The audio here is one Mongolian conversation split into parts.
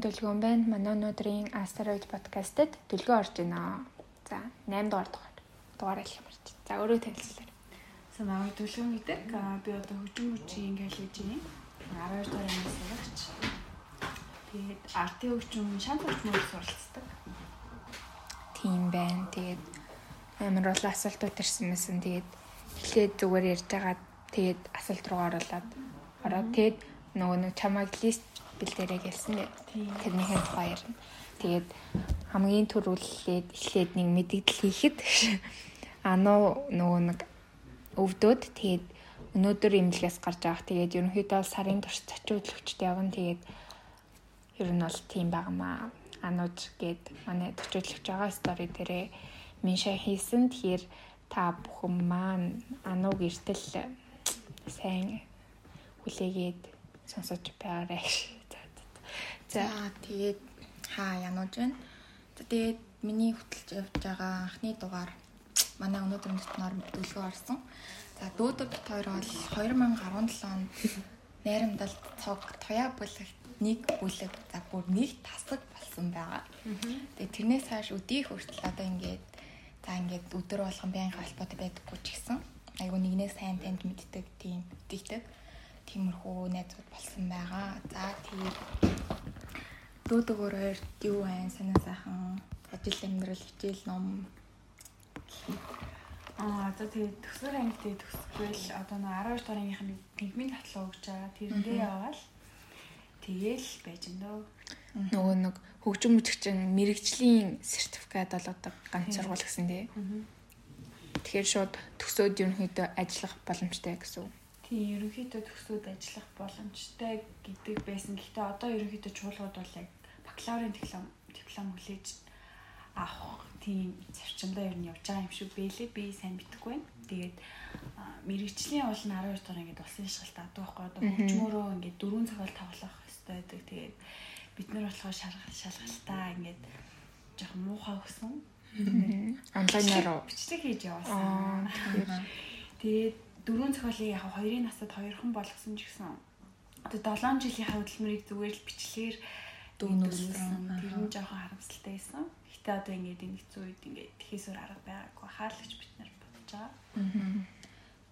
Аножон дэлгүүн байна. Манай өнөөдрийн Asteroid podcast-д дэлгөө орж байна. За 8 дугаар дугаар. Дугаар хэлэх юм байна. За өөрөө танилцуулаарай. За намайг дэлгүүн гэдэг. Би одоо хөгжим хүчийн хийж байна. 12 дугаар ангиас сурагч. Тэгээд арти хөгжим шант хөгжмөөр суралцдаг. Тийм байна. Тэгээд амар бол асуултууд ирсэн мэсэн. Тэгээд эхлээд зүгээр ярьж байгаа. Тэгээд асуулт руу оруулаад ороод тэгээд нөгөө нэг чамайг лист бэлдээрэй гэсэн дээ. Тэрнийхэн тухай ярина. Тэгээд хамгийн түрүүлээд эхлээд нэг мэдээлэл хийхэд ануу нөгөө нэг өвдөөд тэгээд өнөөдөр имлэгээс гарч авах. Тэгээд ерөнхийдөө сарын турш зочиудлогчд явна. Тэгээд ер нь бол тийм байнамаа. Анууж гээд манай зочиудлогч байгаа стори дээрээ миншаа хийсэн. Тэгэхээр та бүхэн маань анууг эртэл сайн хүлээгээд сонсож байгаарай. За тэгээд хаа янууж байна. Тэгээд миний хөтлж явж байгаа анхны дугаар манай өнөөдөр дотноор төлгөө орсон. За дүүдэг хоёр бол 2017 онд найрамдал цог тоя бүлэгт нэг бүлэг за бүр нэг тасаг болсон байгаа. Тэгээд тэрнээс хойш өдийг хүртэл одоо ингээд за ингээд өдөр болгон байнга холбоотой байдаггүй ч гэсэн айгу нэгнээ сайн танд мэддэг тийм дийдэг тиймэрхүү найзууд болсон байгаа. За тэгээд дүүдэг өөр юу вэ? Санаа сайхан ажил амьдрал хичээл ном Аа одоо тэгээд төсвөр ангид төгсгөл одоо нэг 12 дугаар ангийнхны нэгмийн татлаа өгч байгаа. Тэрэндээ яваал тэгээл байж өндөө. Нөгөө нэг хөгжим мөчгчин мэрэгжлийн сертификат олгодог ганц сургууль гэсэн тий. Тэгэхээр шууд төсөөд ерөнхийдөө ажиллах боломжтой гэсэн үг. Тийм ерөнхийдөө төгсөөд ажиллах боломжтой гэдэг байсан. Гэхдээ одоо ерөнхийдөө чуулгууд бол яг бакалаврын диплом диплом хүлээж авах тийм зарчимдаа ер нь явж байгаа юм шиг бэлээ. Би сайн мэдэхгүй байна. Тэгээд мэрэгчлийн бол 12 дугаар ингээд улсын шалгалт авдаг байхгүй одоо хөгжмөөрөө ингээд дөрвөн цагаал тоглох хэрэгтэй байдаг. Тэгээд бид нар болохоор шалгалтаа ингээд жоохон муухай өгсөн. Онлайнаар бичлэг хийж явуулсан. Тэгээд дөрвөн цохиолыг яг хоёрын насад хоёрхан болгосон ч гэсэн одоо 7 жилийн хөдөлмөрийг зүгээр л бичлэгээр дүүнүүлсэн. Тэр нь жоохон харамсалтай байсан. Гэтэ одоо ингээд энэ хэцүү үед ингээд тхээсээр арга байгаагүй хаалгач бид нар бодож байгаа.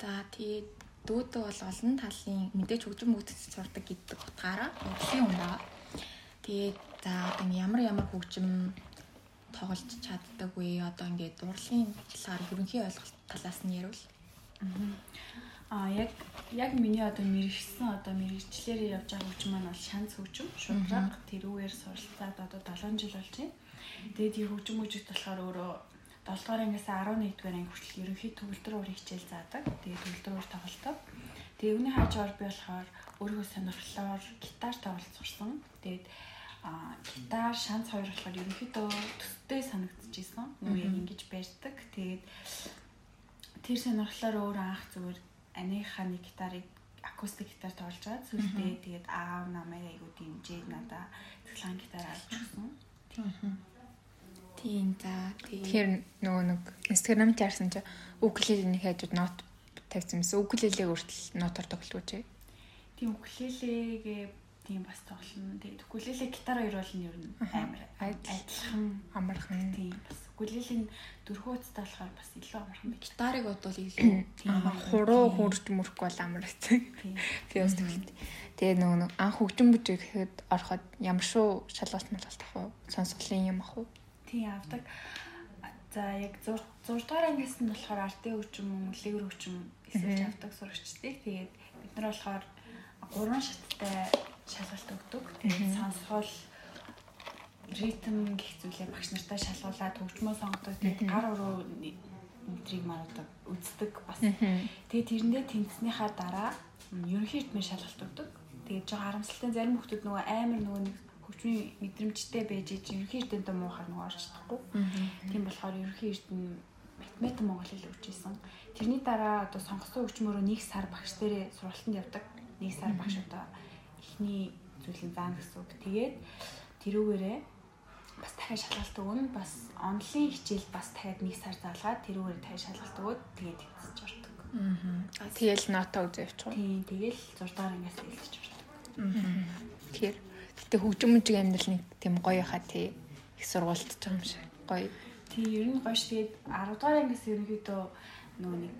За тэгээд дүүдэг бол олон талын мэдээж хөгжим мөгдөж сурдаг гэдэг утгаараа юм байна. Тэгээд за одоо ямар ямар хөгжим тоглож чаддаг вэ? Одоо ингээд урлагийн талаар ерөнхий ойлголт талаас нь ярил. Аа яг яг миний одоо мэрэгсэн одоо мэрэгчлэр явж байгаа хөгжим маань бол шанц хөгжим шудраг тэрүүгээр суралцаад одоо 7 жил болж байна. Тэгээд ಈ хөгжим үжигт болохоор өөрөө 7 дугаар ангиас 11 дугаар анги хүртэл ерөнхий төгөлдөр уур хичээл заадаг. Тэгээд төгөлдөр уур тоглолтоо. Тэгээд үүний хажуугаар би болохоор өөрийнхөө сонирхлоор гитар тоглож сурсан. Тэгээд а гитар шанц хоёр болохоор ерөнхийдөө төстэй санагдчихсан. Нүг ингэж барьдаг. Тэгээд тэр сонирхлоор өөр анх зүгээр аныхаа нэг гитарыг акустик гитар тоглож байгаа. Сүүлдээ тэгээд аав намайг айгуу дэмжиж надаа цэглэн гитар авч өгсөн. Тийм за. Тэгэхээр нөгөө нэг Instagram-д ярьсан чи укулелений хажууд нот тавьсан юмсан. Укулелег өөртөл нотоор тоглож чи. Тийм укулелегээ тийм бас тоглоно. Тэгээд укулеле гитар хоёр бол нь ер нь амар адилхан амархан. Тийм бас укулелийн дөрхөөцтэй болохоор бас илүү амархан. Гитарыг бодвол илүү хуруу хурж мөрөхгүй бол амар хэцүү. Би бас тэгвэл тэгээ нөгөө нэг анх хөгжим бүжиг гэхэд ороход ямар шүү шалгалт малгалт ах уу? Сонсголын юм ах уу? Тийм авдаг. За яг 6 дугаар ангиас нь болохоор артын хөгжим, лигэр хөгжим эсэлж авдаг сурагчдыг. Тэгээд бид нар болохоор гурван шаттай шалгалт өгдөг. Тэгээд сонсгол ритм гэх зүйлээ багш нартай шалгуулад хөгжмөө сонгодог. Тэгээд гар уруу өдрийг маань одоо үздэг бас. Тэгээд тэрэндээ тэнцснийхаа дараа ерөнхий ритмээр шалгалт өгдөг. Тэгээд жоо харамсалтай зарим хүмүүс нөгөө амар нөгөө нэг хөгжмийн мэдрэмжтэй байж ич ерөнхий ритмэд муухай нөгөө орч чадахгүй. Тийм болохоор ерөнхий ритм математик монгол хэл өгчээсэн. Тэрний дараа одоо сонгосон хөгжмөөрөө нэг сар багш дээрээ сургалтанд явдаг. Нэг сар багш одоо эхний зүйлийг заана гэсэн үг. Тэгээд тэрүүгээрээ бас дахиад шалгалт өгнө. Бас онлайн хичээл бас дахиад нэг сар залгаад тэрүүгээр дахиад шалгалт өгөөд тэгээд тэнцэж ордог. Аа. Тэгэл нота үзээ явчих. Тийм, тэгэл 6 дахь ангиас хэлж ордог. Аа. Тэгэхээр гэтээ хөгжим мужиг амьдрал нэг тийм гоё хаа тий их сургуультж байгаа юм шиг гоё. Тий, ер нь гоё ш. Тэгээд 10 дугаар ангиас ерөнхийдөө нөгөө нэг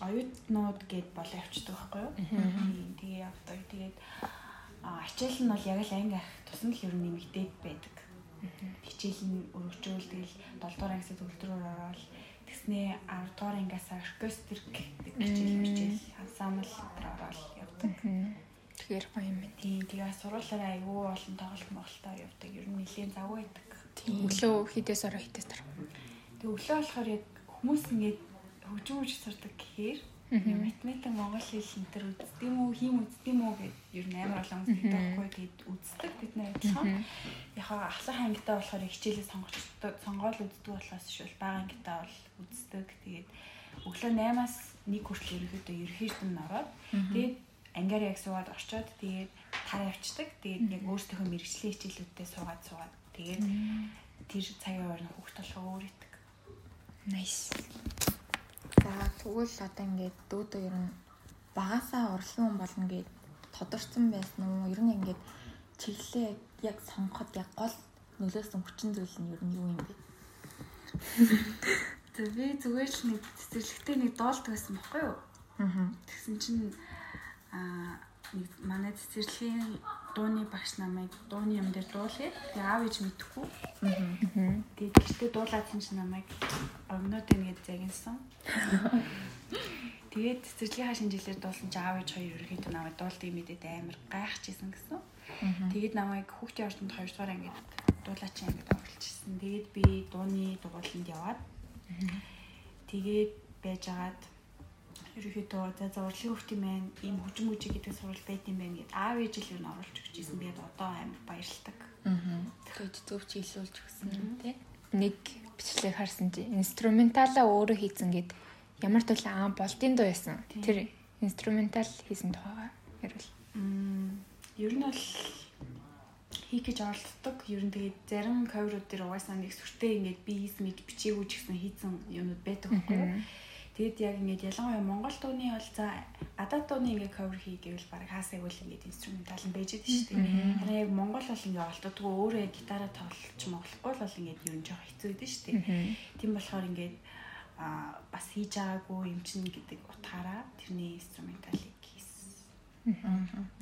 оюутнууд гээд болоо явчихдаг байхгүй юу? Тийм, Тэгээ явдаг. Тэгээд хичээл нь бол яг л анги ах тусам л ер нь нэмэгдээд байдаг. Хичээл нь өргөжөөл тэгэл 7 дугаар ангиас төгөлдрөөр ороод тэгснээ 10 дугаар ангиас оркестр гэдэг хичээл хичээл ансамбл дээр ороод явдаг. Тэгэхээр гоё юм байна. Тийм тэгээ сургуулаараа айгүй олон тоглолт моголтоор явдаг. Ер нь нэлийн завгүй байдаг. Өглөө хідээс ороо хідээс тар. Тэгээ өглөө болохоор яг хүмүүс ингээд хөгжим хөгж сурдаг гэхээр математик монгол хэл энэ төр үздэг юм уу, хийм үздэг юм уу гэд ер нь амар олон хүмүүс гэдэг байхгүй гэд үздэг бид нэр адилхан. Яхаа ахлах ангитаа болохоор хичээлээ сонгочдог, сонгоол үздэг болохоос шүүл бага ангитаа бол үздэг. Тэгээд өглөө 8-аас 1 хүртэл ерөөхдөө ерөөхдөө н ороод тэгээд ангиар яг суугаад очиод тэгээд тар явцдаг. Тэгээд яг өөрсдийнхөө мэрэгжлийн хичээлүүдтэй суугаад суугаад тэгээд тэр цагийн ойрны хүүхд толгой өөр итг. Nice. За тэгвэл одоо ингээд дүүдөө ер нь багасаа урлагийн хүн болно гэд тодорцсон байсан уу? Ер нь ингээд чиглэлээ яг сонгоход яг гол нөлөөсөн хүчин зүйл нь ер нь юу юм бэ? За би зүгээр л нэг цэцэрлэгтэй нэг доолт байсан байхгүй юу? Аа. Тэгсэн чинь аа манай цэцэрлэгийн дууны багш намайг дууны юм дээр дуулъя. Тэгээ аав ээж мэдэхгүй. Тэгээ тэгтээ дуулаадсан чинь намайг огноод ингээд загинсан. Тэгээд цэцэрлэгийн шинжилээр дуулсан чинь аав ээж хоёр ерөнхийдөө намайг дуулдгийг мэдээд амар гайхажсэн гэсэн. Тэгээд намайг хүүхдийн ордонд 2 дугаар ангид дуулаач ангид оруулчихсан. Тэгээд би дууны дугууланд яваад тэгээд байжгаад ерөөхдөө за за урлагийн хөвгтийн маань ийм хүчм хүчиг гэдэг сурвал байт юм байна гэд аав ээж л юу н оруулж өгч ийсэн. Тэгээд одоо амар баярлагдав. Аа. Тэгээд зөвч илүүлж өгсөн юм тий. Нэг бичлэг харсан чи инструменталаа өөрөө хийцэн гэд ямар төлөө аа болтын дуу байсан. Тэр инструментал хийсэн тухайга ярил. Мм ер нь бол хийх гэж оролддог. Ер нь тэгээд зарим cover-ууд дээр угаасаа нэг сүртэй ингээд би хийсэн мэд бичээгүй ч гэсэн хийсэн юмуд байдаг байхгүй юу? Тэгэд яг ингээд ялангуяа Монгол дууны бол за адаа дууны ингээд cover хий гэвэл баг хаасайг бол ингээд инструментал нь байж байдаг шүү дээ. Харин яг Монгол бол ингээд олддоггүй өөрөө гитараа тоглож моглохгүй бол ингээд ер нь жоох хэцүү байдаг шүү дээ. Тийм болохоор ингээд а бас хийж байгаагүй юм чинь гэдэг утгаараа тэрний инструменталыг хийсэн.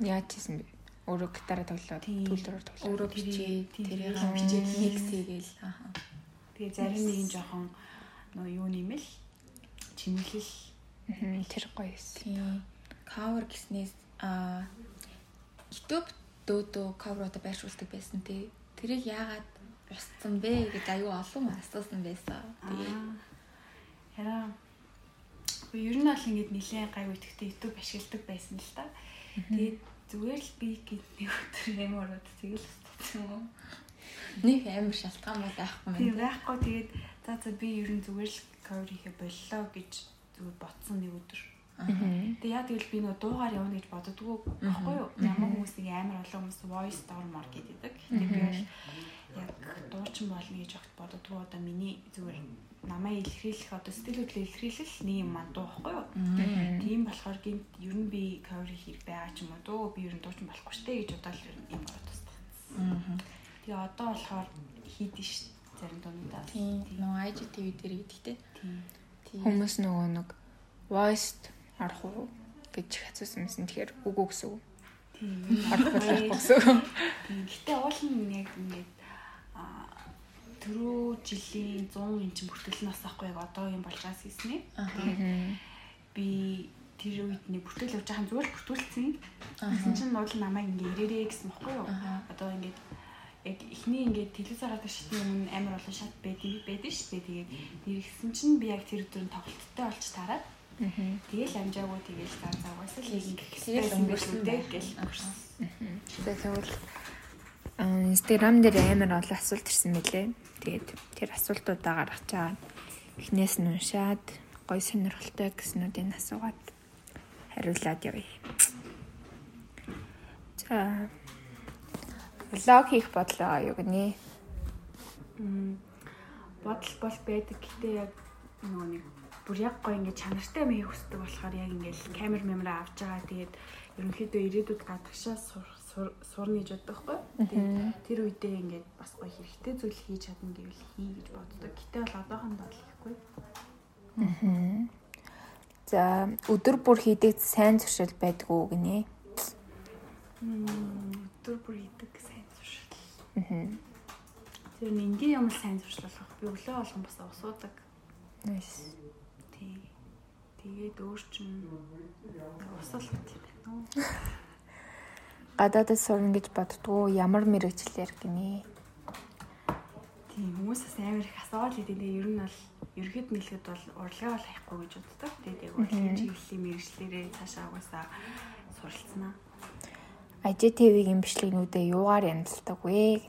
Яаж хийсэн бэ? Өөрөө гитараа тоглоод төлөөр тоглоод. Өөрөө бичээ тэрийг бичээд микс хийгээл. Тэгээ зарим нэг нь жоохон нөө юу нэмэл чимэглэл Тэр гоё. Тийм. Cover гэснээс аа YouTube дөөдөө cover-оо байршуулдаг байсан тий. Тэрийг яагаад устсан бэ гэж аюу олон асуусан байсан. Тэгээ Яра. Гэхдээ ер нь бол ингэж нэлээд гай үтгэхдээ YouTube ашигладаг байсан л та. Тэгээд зүгээр л би гэд нэг өдөр юм ороод тэгэл устсан юм уу? нэг амар шалтгаан бол байхгүй Тийм мэн. байхгүй тэгээд за за би ер нь зүгээр л cover хийхэ боллоо гэж зүгээр ботсон нэг өдөр. Тэгээ яа тэгэл би нөгөө дуугаар явна гэж боддгоо байхгүй юу? Ямар хүмүүс нэг амар олон хүмүүс voice storm гэдэг. Тэгээд би бол яг дуучин болно гэж огт боддгоо одоо миний зүгээр намайг илэрхийлэх одоо сэтгэл хөдлөл илэрхийлэл нэг юм маань дуу байхгүй юу? Тийм болохоор гинт ер нь би cover хийх байгаа ч юм уу дөө би ер нь дуучин болохгүй штэ гэж удаал ер нь юм тастаа. Тэгээ одоо болохоор хийдэж ш зарим дуунуудаа. Тийм. Нөгөө IGTV дээр гэдэгтэй. Тийм. Хүмүүс нөгөө нэг voiced арах уу гэж хацсан юмсан. Тэгэхээр үгүй гэсэн үг. Тийм. Арах гэсэн үг. Гэтэ уул нь яг ингээд аа түрүү жилийн 100 инч бүртгэл нас ахгүй яг одоогийн болжаас хийснэ. Тэгээд би тэр үед нэг бүртгэл явж байхад зүгээр бүртгүүлсэн. Тэгсэн чинь уул нь намайг ингээд ирээрээ гэсэн бохгүй юу? Одоо ингээд яг эхний ингээд телевизээр гардаг шатны өмнө амар олон шат байдаг байдаг дээ. Тэгээд нэргсэн чинь би яг тэр өдөр тоглолттой болч тараад Тэгэл амжаагүй тэгэл заа заа угаасаа л Тэгэл гэсэн өнгөрсөн дээ байх. гэл. Тэгээд тэгвэл Instagram дээр амар олон асуулт ирсэн мэлээ. Тэгээд тэр асуултуудаа гаргаж чаад эхнээс нь уншаад гой сонирхолтой гэснүүдийг асуугаад хариулаад явъя. За влог хийх бодлоо юу гэнэ? Мм, бодол бол байдаг. Гэтэ яг нөгөө нэг бүр яг гоё ингээд чанартай мэй хүсдэг болохоор яг ингээд камер мэмрэ авч байгаа. Тэгээд ерөнхийдөө ирээдүйд гадагшаа сурна гэж боддог хгүй. Тэгээд тэр үедээ ингээд бас гоё хэрэгтэй зүйл хийж чадна гэвэл хий гэж боддог. Гэтэ бол одоохондоо л хийхгүй. Аа. За өдөр бүр хийдэг сайн зуршил байдгүй гинэ. Мм өдөр бүр хийдэг. Тэр нэг энгийн юм сайн зуршлах. Би өглөө болгон бас усуудаг. Nice. Тий. Тэгээд өөр чинь усал гэдэг юм. Гадаадд сурна гэж боддгоо ямар мэрэгчлэр гинэ. Тийм хүмүүсээс амар их асуувал гэдэг. Ер нь бол ерхэд нэлгэд бол урлагаа бол хаяхгүй гэж боддог. Тэгээд яг урлагийн чиглэлийн мэрэгчлэрээ цаашаа угаасаа суралцсанаа. IGTV-ийн бичлэгнүүдээ юугаар янзалдаг вэ?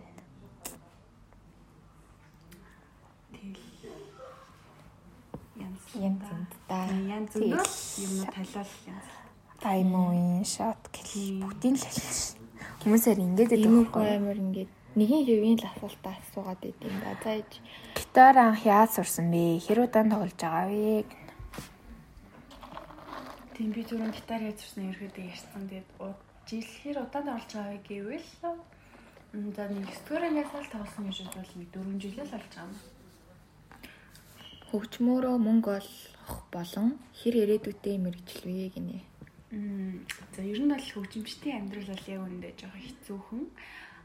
Тэгэл янз Янз янз янз юмнууд талиал янз. Таймын шот гэл бүгдийн л хэлсэн. Хүмүүсээр ингэж Энэ байдаг үгүй амар ингээд нэгэн хэвийн л асуултаа асуугаад идэв юм да. За ээж Гитар анх яаж сурсан бэ? Хэр удаан тоглож байгаа вэ? Тийм би түрүүн гитар яаж сурсан ерөөдөө ярьсан. Тэгээд жил хэр удаан тоглож байгаа гэвэл за нэг 9 дугаар ангиас л тоглосон гэж бол нэг 4 жил л болж байгаа юм. хөгжмөөрөө мөнгө олох болон хэр ирээдүйтэй мэрэгчлвэ гинэ. За ер нь бол хөгжимчдийн амьдрал бол яг үүндээ жоохон хэцүүхэн.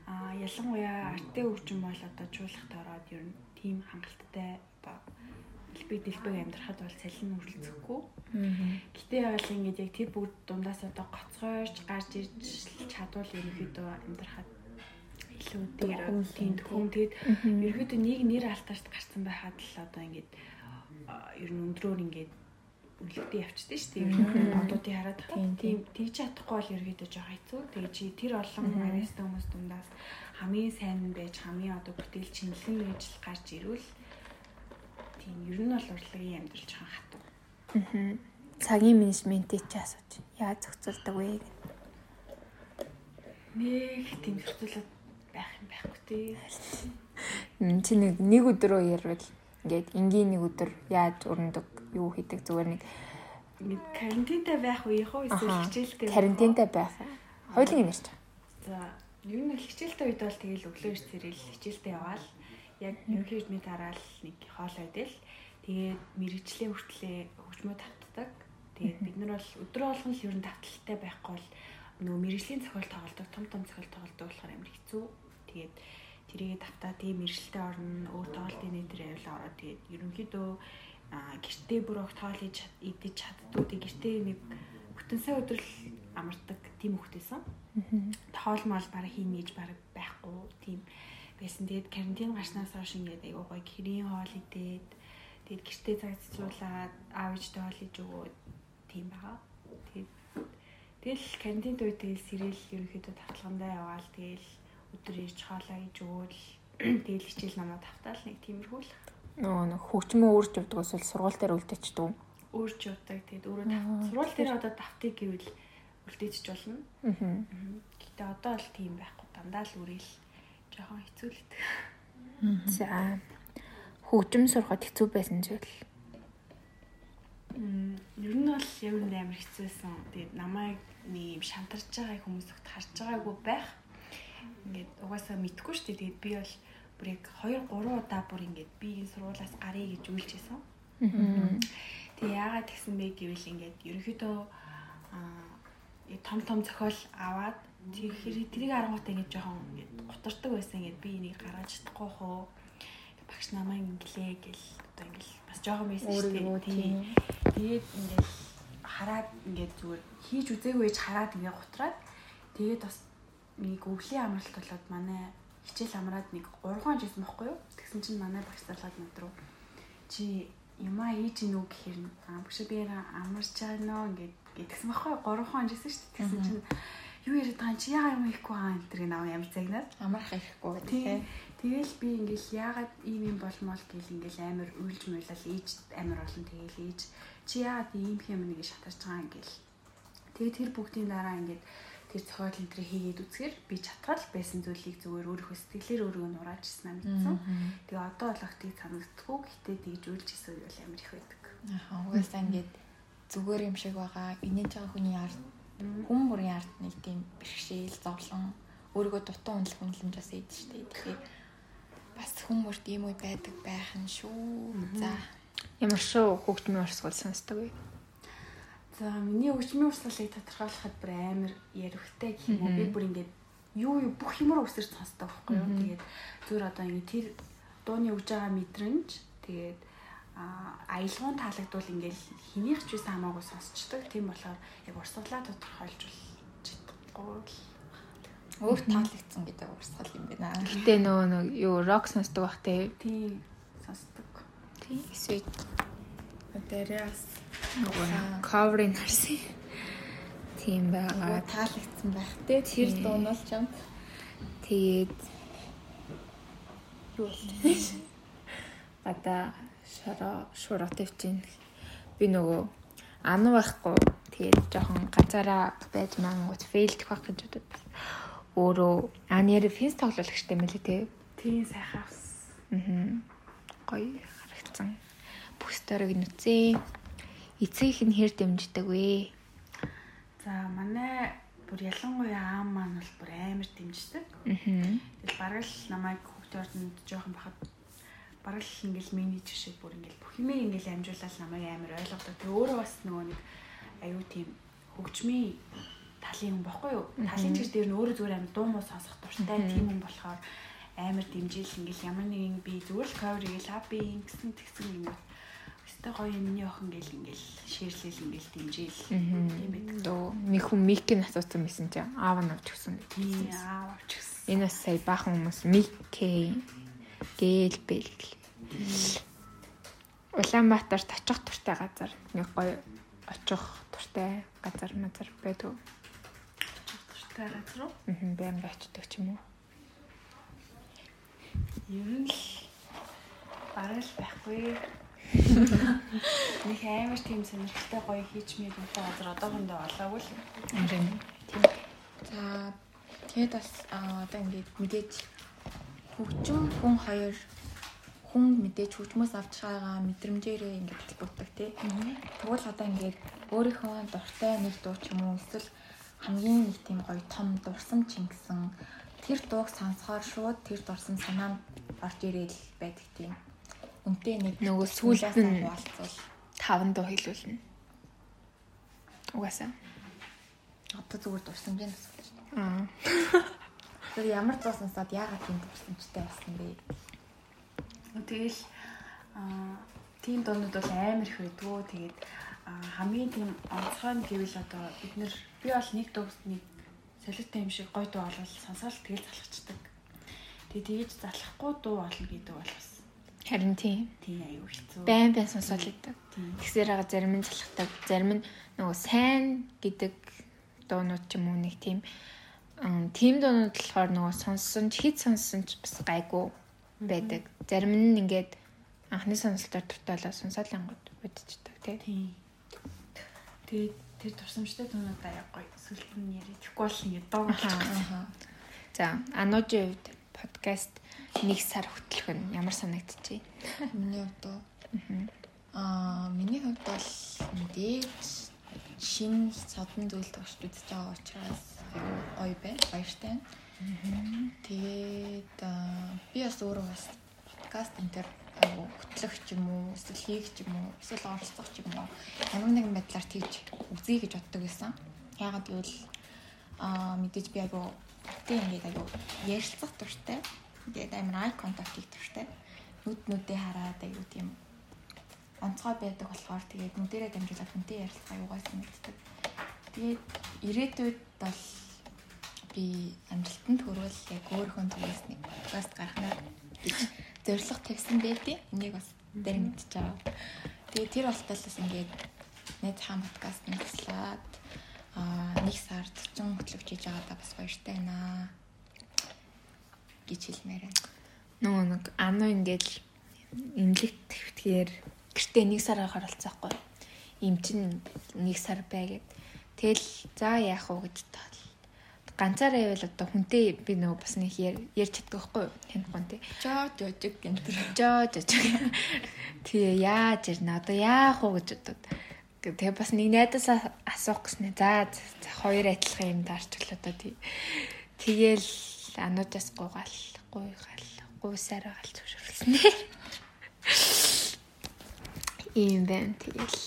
Аа ялангуяа артын хөгжим бол одоо чуулгад ороод ер нь тийм хангалттай одоо дэлбэг дэлбэг амьдрахад бол цалин үргэлцэхгүй. Гэтэ яг л ингэж яг тэр бүгд дундаас одоо гоцгойж гарч ирж чадвал ерөнхийдөө амьдрахад илүү дээр тийм төхөн тэгэд ерөнхийдөө нэг нэр алтаарт гарсан байхад л одоо ингэж ер нь өндрөөр ингэж үлдээ явчихдээ шүү дээ. Ер нь одуудыг хараад Тийм, тэгж чадахгүй бол ерөөдөө жоо хэцүү. Тэгээ чи тэр олон арист хүмүүс дундаас хамгийн сайн нь байж хамгийн одоо бүтээл чинлэн байж л гарч ирвэл тийм ер нь бол урлагийн амьдрал жоохон хатуу. Аа. Цагийн менежментийг ч асууж. Яаж зохицуулдаг вэ? Нэг тийм зохицуулаад байх юм байхгүй тий. Чи нэг нэг өдрөө ярил ингээд энгийн нэг өдөр яаж өрнөдөг, юу хийдэг зүгээр нэг карантинтай байх үеийн хөө эсвэл хичээлтэй. карантинтай байх. Хоёулын нэрч. За ер нь хичээлтэй үед бол тэгэл өглөө ирж зэрэл хичээлтэй яваал яг ерөнхий хэмжээ тараал нэг хоол идэл тэгээд мэрэгчлээ хүртлээ хөгжмөө тавтдаг. Тэгээд бид нар бол өдрөө болгон л ер нь тавталтай байхгүй бол нөгөө мэрэгжлийн зохиол тоглодог, том том зохиол тоглодог болохоор амар хэцүү. Тэгээд тэрийгээ тавтаа тийм мэрэгчлээ орно, өөр тоглолтын нэ дээр явлаа ороод тэгээд ерөнхийдөө гэртээ бүр огт хоол идэж чаддгүй. Тэгээд гэртээ нэг бүтэн сая өдрөл амардаг тийм хөхтэйсэн тоолмол бараг хийн гэж бараг байхгүй тийм байсан. Тэгээд карантин гарснаас хойш ингээд аюу гой гэрийн хоол идээд тэгээд гэртээ цаг цэцруулаад аав ээжтэй хоол иж өгөөд тийм байгаа. Тэгээд тэгэл карантин үед тэгэл сэрэл ерөнхийдөө тавталгандаа яваал тэгэл өдөр ирж хоолоо иж өгөөл тэгэл хичээл намаа тавтаал нэг тиймэрхүү л Нөгөө нэг хөгжмөө өөрч явдаг эсвэл сургууль дээр үлдээчдэг. өөрч явдаг. Тэгээд өөрөө сургууль дээр одоо давтыг гэвэл үлдээчих болно. Аа. Гэтэ одоо л тийм байхгүй дандаа л үрэл жоохон хэцүү л гэдэг. За. Хөгжим сурахад хэцүү байсан зүйл. Мм, ер нь бол яг үндэ амар хэцүүсэн. Тэгээд намайг нэг юм шантарч байгаа хүмүүс өгт харж байгаагүй байх. Ингээд угаасаа мэдгүй шүү дээ. Тэгээд би бол бүр яг 2 3 удаа бүр ингээд би энэ сургуулаас гарыг гэж үйлчээсэн. Аа. Тэгээ яагаад тэгсэн бэ гэвэл ингээд ерөнхийдөө аа том том зохиол аваад тэр хэрэг тэрийг аргуудаа ингээд жоохон ингээд гутардаг байсан. Ингээд би энийг гаргаж чадахгүй хөө. Багш намайг инглээ гэл одоо ингээл бас жоохон байсан шүү дээ. тийм. Тэгээд ингээд хараад ингээд зүгээр хийж үзээгүй ээж хараад ингээд гутраад тэгээд бас нэг өвлийн амралт болоод манай хичээл амраад нэг 3 хон жисэн байхгүй юу? Тэгсэн чинь манай багш залгаад над руу чи юмаа хийж гинүү гэхээр аа багш би амарч байгаа нөө ингээд гэтгсэн байхгүй юу? 3 хон жисэн шүү дээ. Тэгсэн чинь юу яриад байгаа юм чи яагаад юм хийхгүй хаа энэ тэрийг нав ямар загнаад Амарх ихгүй тий тий. Тэгэл би ингээл яагаад ийм юм болмол гэл ингээл амар уйлж муулал ээж амар олон тэгэл ээж чи яагаад ийм юм нэг шатарч байгаа юм гэл. Тэгээ тэр бүгдийн дараа ингээд тэр цохол энэ төр хийгээд үзэхэр би чатгал байсан зүйлийг зүгээр өөрийнхөө сэтгэлээр өөрөө нурааж ирсэн аа мэдсэн. Тэгээ одоо болох тийг санагддаггүй гэхдээ тэгж үйлж исэн үйл амар их байдаг. Аха угаасаа ингээд зүгээр юм шиг байгаа. Инээж байгаа хүний ард Хүн бүрийн ард нэг тийм бэрхшээл, зовлон, өөрийгөө дутуу үнэлэх үнэлэмж бас ийд штэ. Тэгэхээр бас хүмүүст ийм үе байдаг байх нь шүү. За. Ямар шүү хөгжмийн урсгал сонсдог вэ? За миний хөгжмийн урсгалыг тодорхойлоход бүр амар ярихтай гэх юм уу. Би бүр ингээд юу юу бүх юмруу өсөрч сонсдог байхгүй юу. Тэгээд зүгээр одоо ингээд тэр дууны өгж байгаа мэдрэмж тэгээд аялгуун таалагдвал ингээл хэнийх ч байсан хамаагүй сонсчдаг. Тийм болохоор яг урсгалаа тодорхойлж чадахгүй л өөр таалагдсан гэдэг урсгал юм байна. Гэтэ нөгөө нэг юу рок сонсдог бах те. Тийм сонсдог. Тийм эсвэл Дээрээс нөгөө cover-ыг харсан. Тийм байгаа. таалагдсан байх те. Тэр дуу нь бол чамд Тэгээд юу вэ? Ада шара шуративчин би нөгөө ан байхгүй тэгээд жоохон газараа байж мангууд фейлдэх байх гэж бодод. Өөрөө ан яри финс тоглоулагчтай мэлээ те. Тийм сайхан авсан. Аа. Гоё харагдсан. Бүстерийг нүцээ. Эцэг их нь хэр дэмждэг вэ? За манай бүр ялангуяа аав маань бол бүр амар дэмждэг. Аа. Тэгэл бараг л намайг хөвгтөрөнд жоохон бахад бараг л ингээл менеж шиг бүр ингээл бүх юмыг ингээл амжуулаад намайг амар ойлгодог. Тэг өөрөө бас нөгөө нэг аюу тийм хөгжмийн талын хүн баггүй юу? Талын чиг дээр нь өөрөө зүгээр амар дуу муу сонсох дуртай тийм хүн болохоор амар дэмжил ингээл ямар нэгэн би зүгээр л cover хийгээл хаппи ингэсэн тэгсэн юм. Өстой гоё миний охин гэл ингээл шеэрлэл ингээл дэмжил. Тийм байдаг. Дөө нэг хүн микийг асуусан байсан чинь аав нь авч гисэн. Тийм аав авч гисэн. Энэ бас сая баахан хүмүүс мик гээл бэл. Улаанбаатарт очих туртай газар нэг гоё очих туртай газар мазар байдаг. Туртай газар уу? Аа байн очдөг ч юм уу. Ер нь л бараг л байхгүй. Нэг амар тийм сонирхолтой гоё хийж мэд үнтэй газар одоохондоо олоогүй л. Тийм. За тэгээд бас одоо ингээд мэдээж хөгжим хүн хоёр хүн мэдээж хөгжмөөс авч байгаа мэдрэмжээрээ ингээд бүтдэг тий. Тэгвэл одоо ингээд өөрийнхөө дуртай нэг дуу ч юм уу эсвэл хамгийн нэг тийм гоё том дурсам чингсэн тэр дууг сонсохоор шууд тэр дурсан санаанд орж ирээл байдаг тийм. Үнтэй нэг Нөгөө сүүлд нь- хуваалцвал Таван дуу хэлүүлнэ. Угаасаа. одоо зүгээр дурсамж нь асууж байна. Аа. Тэр ямар дуу сонсоод яагаад тийм дурсамжтай болсон бэ? Тэгэл аа тийм дуунууд бол амар их байдгүй. Тэгээд хамгийн тийм онцгой нь гэвэл одоо бид нэр би бол нэг дууст нэг солиотой юм шиг гоё дуу олвол сонсоол тэгэл залхацдаг. Тэгээд тэгэж залхахгүй дуу олно гэдэг бол бас Харин тийм. тийм аюу хэцүү. Байн байн. Тийм. Тэгсээр байгаа зарим нь залхдаг, зарим нь нөгөө сайн гэдэг дуунууд ч юм уу нэг тийм тийм дуунууд болохоор нөгөө сонссон ч хэд сонссон ч бас гайгүй байдаг. Зарим нь ингээд анхны сонголтоор дуртайлаа сонсоод ангууд бодчихдаг тий. Тийм. Тэгээд тэр турсамжтай дуунууд аяа гоё. Сүлд нь яриад тэгэхгүй бол ингэ дуу болчихсон. За, ануужийн хувьд подкаст нэг сар хөтлөх нь ямар санагдчихэ? Миний хувьд? Аа, миний хувьд бол мэдээж шинэ содон зүйл төгсч үзэж байгаа учраас гоё байна. Баяртай. Тэгээд би бас өөрөө бас подкаст энэ төр хөтлөх ч юм уу, эсвэл хийх ч юм уу, эсвэл оролцох ч юм уу ямар нэгэн байдлаар тэгж үзье гэж боддог байсан. Яагаад гэвэл аа мэдээж би аюу тэг ингээд аюу ярилцах дуртай. Тэгээд амар ай контакт хийх дуртай. Нүд нүдээ хараад аюу тийм онцгой байдаг болохоор тэгээд нүдэрээ дамжуулаад хүнтэй ярилцах аюугай санагддаг. Тэгээд ирээдүйд бол би амжилтанд хүрвэл яг өөрийнхөө зүгээс нэг подкаст гаргана гэж зорилго тавьсан байдیں۔ Энийг бас дээр мэдчихэж байгаа. Тэгээд тэр болтолоос ингээд нэг хаан подкаст нэслээд аа нэг сар 40 хөтлөгч хийж байгаадаа бас баяртай байна гэж хэлмээр байна. Нөгөө нэг ануу ингээд имлэг твтгэхээр гэртээ нэг сараар харалцахгүй. Им чин нэг сар бай гэд. Тэгэл за яах вэ гэж. Ганцаараа байвал одоо хүнтэй би нөгөө бас нэг ярьж чаддаг байхгүй юу? Танихгүй тий. Жоо жожиг гэнтэр. Жоо жоо. Тэгээ яаж ирнэ? Одоо яах вэ гэж бодод. Тэгээ бас нэг найдасаа асуух гэснэ. За хоёр адилхан юм даарч болоо тий. Тэгээл ануудаас гуйгаал, гуйгаал, гуйсаар байгаа л зөвшөөрлсөн. Ийм байна тэгэл.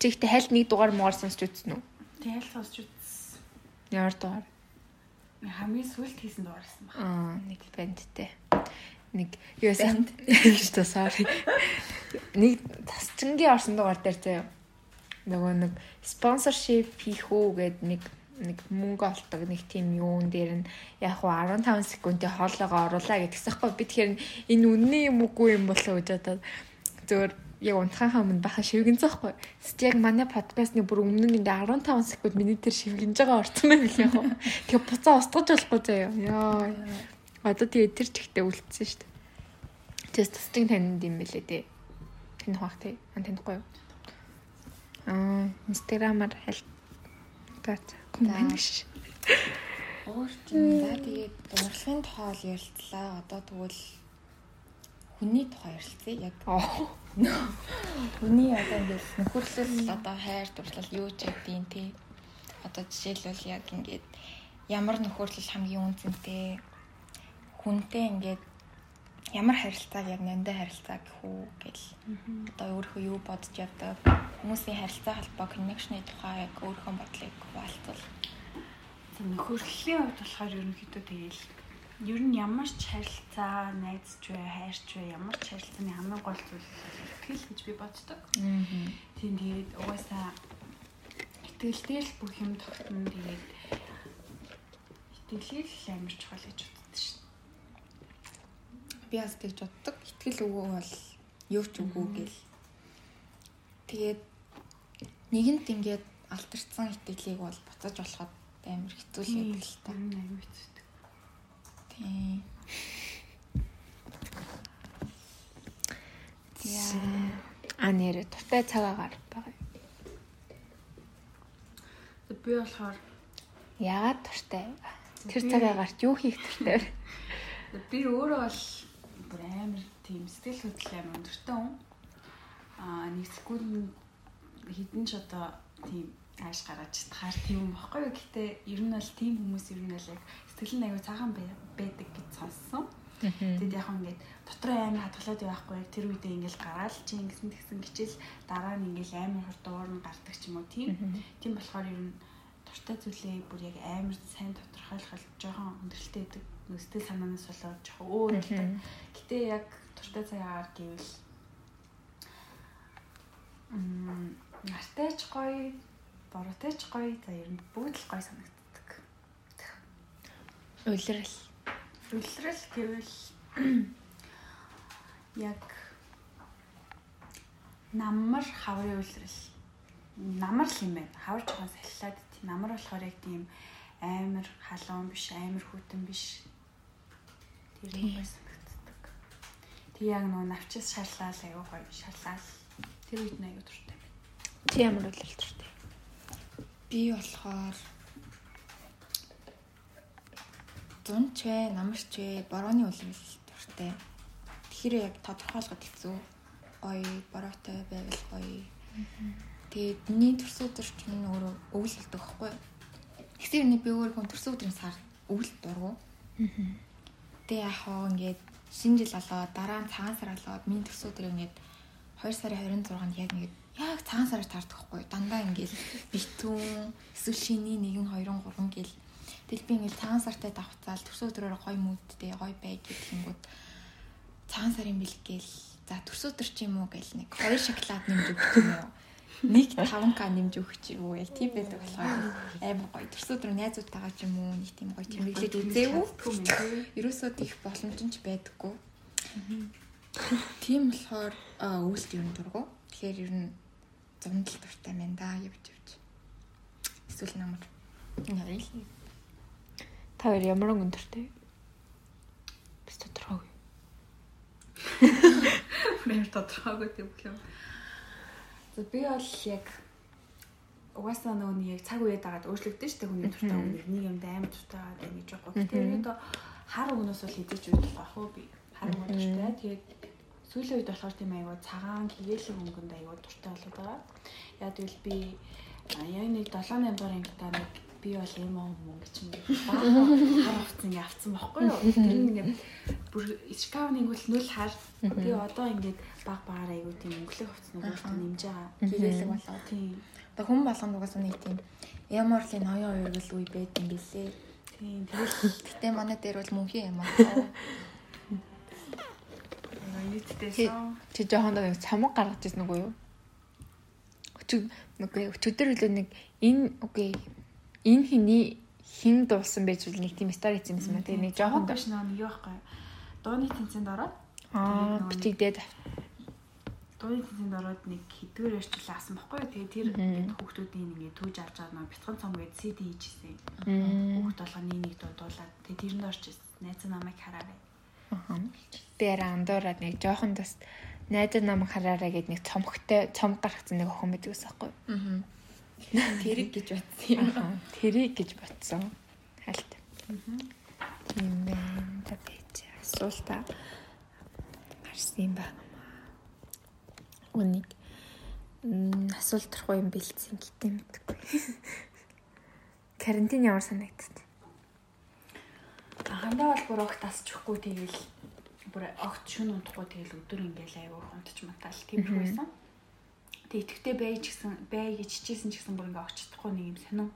Чихтэй хальт нэг дугаар муугар сонсч үзсэн үү? Тэгэл сонсч үзсэн. Ямар дугаар? Хамгийн сүүлд хийсэн дугаарсан баг. Аа, нэг бандтэй. Нэг юу сайн шүү sorry. Нэг тасчингийн орсон дугаар дээр заяа. Нөгөө нэг спонсоршип хийх үү гэд нэг нэг мөнгө олдог нэг тийм юун дээр нь яг хуу 15 секундын хоолоогоо оруулаа гэдгсэн хгүй би тэгэхээр энэ үнний юм үгүй юм болоо гэж бодоод зөвөр яг унтахаа өмнө баха шивгэн зоохгүй. Тэст яг манай подкастны бүр өмнө нь ингээ 15 секунд миний тэр шивгэнж байгаа орсон байх л яг. Тэгээ буцаа устгаж болохгүй заяа. Яа. Одоо тэгээ тэр чигтээ үлдсэн шүү дээ. Тэс тастын танинд юм бэлээ дээ. Тань хавах тий. Ан танихгүй юу? Аа, инстаграмаар хэл таац коммент ш. Уурчнаа тэгээд урлагын тоол ярилцлаа. Одоо тэгвэл хүний тухай ярилцъя. Яг хүний одоо ингээд нөхөрлөл одоо хайр дурлал юу ч гэдгийг тий. Одоо жишээлбэл яг ингээд ямар нөхөрлөл хамгийн үнцэнтэй? Хүнтэй ингээд ямар харилцааг яг нандаа харилцаа гэх үү гэл одоо өөрөө юу бодож явдаг? Хүмүүсийн харилцаа холбоо коннекшны тухай яг өөрөө бодлыг хуваалцвал. Нөхөрлөлийн хувьд болохоор ерөнхийдөө тэгээл ер нь ямар ч харилцаа найзч бай хайрч бай ямар ч харилцааны хамгийн гол зүйл итгэл гэж би боддог. Тийм тэгээд угаасаа итгэлтэй л бүх юм тогтно тэгээд итгэлийг л амар чухал гэж боддог шүү би бас тэгж боддог. Итгэл өгөө бол юу ч үгүй гэл. Тэгээд нэгэнт ингээд алтарцсан итгэлийг бол буцаж болоход амар хэцүү л байдаг л та. Аюу хэцүү. Яа. А нэр туфтай цагаагаар байгаа. Би болохоор яагаад туртай? Тэр цагаагаарт юу хийх туртай вэ? Би өөрөө бол бүр амар тийм сэтгэл хөдлөл амар өндөртэй хүн. Аа нэгсгүүл хідэн ч одоо тийм ааш гаргаж тахаар тийм юм баггүй. Гэхдээ ер нь бол тийм хүмүүс ер нь бол яг сэтгэл нь аягүй цагаан байдаг гэж сонссон. Тэгэд яг ингээд дотроо амар хатгалаад явахгүй тэр үедээ ингээл гараал чи ингэсэн тэгсэн гिचэл дараа нь ингээл амар хурдуур нь гардаг ч юм уу тийм. Тийм болохоор ер нь дуртай зүйлээ бүр яг амар сайн тодорхойлох жоохон өндөрлөлтэй байдаг нүстэй санаанаас болоод жоохон өөр болдог. Гэтэ яг туртай цагаар гэвэл м нартайч гоё, боротойч гоё, за ер нь бүгд л гоё санагддаг. Улирал. Улирал гэвэл яг намар хаврын улирал. Намар л юм байна. Хавар жоохон саллаад тийм намар болохоор яг тийм амар халуун биш, амар хүтэн биш Тэр юм байсан санагддаг. Тэг яг нөгөө навчис шарлал аягүй гоё шарлал. Тэр үед нь аягүй дуртай. Чи ямар үйл дуртай? Би болохоор зунч вэ, намарч вэ, борооны үлрэл дуртай. Тэгэхээр яг тодорхойлоход хэцүү. Гоё, бороотой байвал гоё. Тэгээд миний төрсөн өдөр ч юм өөрөө өвөл болдог байхгүй. Тэгсэр нэг би өөр хүн төрсөн өдрийн сар өвөл дургу. Гэтэ яг хоо ингээд шинэ жил болоод дараа нь цагаан сар болоод миний төс өдөр ингээд 2 сарын 26-нд яг ингээд яг цагаан сараар таардаг хгүй дандаа ингээд битүүн эсвэл шиний 1 2 3 гэл Тэгэл би ингээд цагаан сартай давхцаал төрсөн өдрөөр гой мүүдтэй гой бай гэхингүүд цагаан сарын бэлэг гээл за төрсөн өдөр чи юм уу гээл нэг хоёр шоколад нэмж өгөх юм уу нэг 5к нэмж өгч юу яг тийм байдаг болохоор амар гоё. Тэрс өдөр найзуудтайгаа ч юм уу нэг тийм гоё чимэглээд үзээгүй. Ерөөсөө тийх боломж нь ч байдаггүй. Тийм болохоор өвөлт юм дургу. Тэгэхээр ер нь зундал дуртай байна да явж явж. Эсвэл намар. Л. Та хоёр ямар өнгө дуртай? Бис тодорхойгүй. Мэр тодорхойгүй тийм юм. За би бол яг угаасаа нөгөө нэг яг цаг үеэд дагаад өөрчлөгдөн штэ хүний туртаа өмнө нэг юм амар туртаа байгаа гэж байгаа. Тэгэхээр ерөөдөө хар өгнөөс бол хэдэж үүдэх бах уу би. Хар өгнөөстэй тэгээд сүүлийн үед болохоор тийм айгуу цагаан хигээлэг өнгөнд айгуу дуртай болоод байгаа. Яа тэгвэл би яг нэг 7 8 дугаар ангитаа нэг би бол юм юм гэж юм хар хувцас ингэ авцсан байхгүй юу. Тэр ингэ бүр шкаф нэгвэл нүл хар. Би одоо ингээд баг багаар айгуу тийм өнгөлөг хувцснууд өөртөө нэмж байгаа. Хигээлэг болоо. Тийм. Одоо хүн болгоно угаасаа нэг тийм ямарлын хоёрын хоёргол үе байд юм билээ. Тийм. Тэгэл Гэтэ манай дээр бол мөнхийн юм аа. нийтдээ Чи- жоохондоо нэг цамаг гаргаж ирсэн үгүй юу? Өчиг үгүй өчигдөр үлээ нэг энэ үгүй энэ хиний хин дуусан байж үл нэг тийм стори хийсэн юм байна. Тэгээ нэг жоохон биш нэг юу байхгүй. Дууны тэнцэнд ороод аа бичигдээд дууны тэнцэнд ороод нэг хэдгээр ярьчлаа авсан байхгүй юу. Тэгээ тэр хүүхдүүдийн ингээд түүж авч байгаа нэг бяцхан цом гээд CD хийжсэн. Хүүхд болгоны нэг дуу дуулаад тэгээ тэрэнд орж ирсэн. Найз намайг хараарай. Аа. Тэр андуураад нэг жоохон бас найдаа намайг хараарай гэд нэг цомхтой цом гаргацсан нэг охин байдаг ус байхгүй. Аа. Тэрэг гэж батсан юм. Аа. Тэрийг гэж бодсон. Хальт. Тийм байна. Та бич асуулта гарсан юм байна. Үнийг м, асуулт руу юм бэлдсэн гэдэг мэдгүй. Карантин ямар санагдав? Анхандаа бол бүр огт тасчихгүй тэгэл бүр огт шүн унтахгүй тэгэл өдөр ингээл аягүй хунтч матаал тиймэрхүү байсан. Тэг итгэвтэй байж гисэн бай гэж хичээсэн ч гэсэн бүр ингээ огт чадахгүй нэг юм сонин.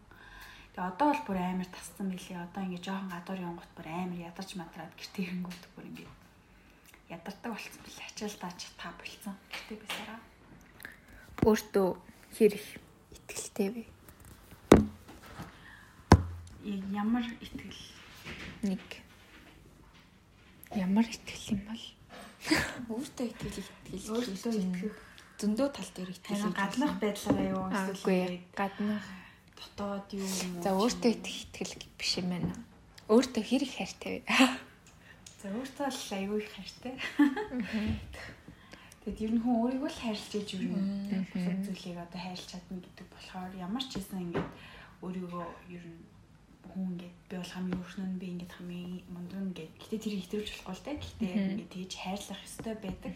Тэг одоо бол бүр амар тассан билий. Одоо ингээ жоохон гадуур явгот бүр амар ядарч матраад гэртээ ирэнгүүт бүр ингээ ядардаг болцсон билээ. Ачаал даач та болцсон. Гэртээ байсараа. Өөртөө хэр их итгэлтэй вэ? Ямар итгэл Нэг ямар итгэл юм бол Өөртөө итгэл итгэл. өөртөө итгэх зөндөө тал дээр итгэл. гаднах байдлаараа юу эсвэл гаднах. дотоод юу юм уу? За өөртөө итгэх итгэл биш юм байна. Өөртөө хэр их хайртай вэ? За өөртөө л аюу их хайртай. Тэгэд ер нь хүн өөрийгөө л хайрлаж иж бусад зүйлийг одоо хайрлаж чадна гэдэг болохоор ямар ч хэсэн ингээд өөрийгөө ер нь хүн ингээд би бол хамгийн өөрхөн нь би ингээд хамгийн мундаг ингээд гэтээ тэр ихтэрүүлж болохгүй л дээ. Гэтээ ингээд тэгж хайрлах ёстой байдаг.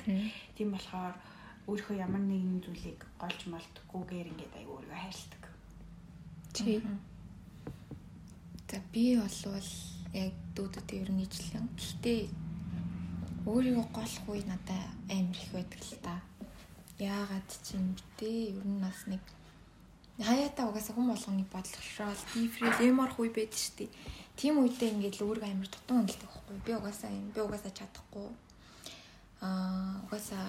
Тийм болохоор өөрийнхөө ямар нэгэн зүйлийг голж молдохгүйгээр ингээд аюу өөрийгөө хайрладаг. Чи За би болвол яг дүүдэд ер нь ижлэн. Гэхдээ өөрийгөө голох үе надад амар их байдаг л та. Яагаад ч юм бэ? Ер нь бас нэг хаяатаа угаасаа хүн болгоны бодлогошрол дифрэл эмор үе байдаг шүү дээ. Тийм үедээ ингээд л өөрийгөө амар тутан хөндлөдөг байхгүй. Би угаасаа юм. Би угаасаа чадахгүй. Аа угаасаа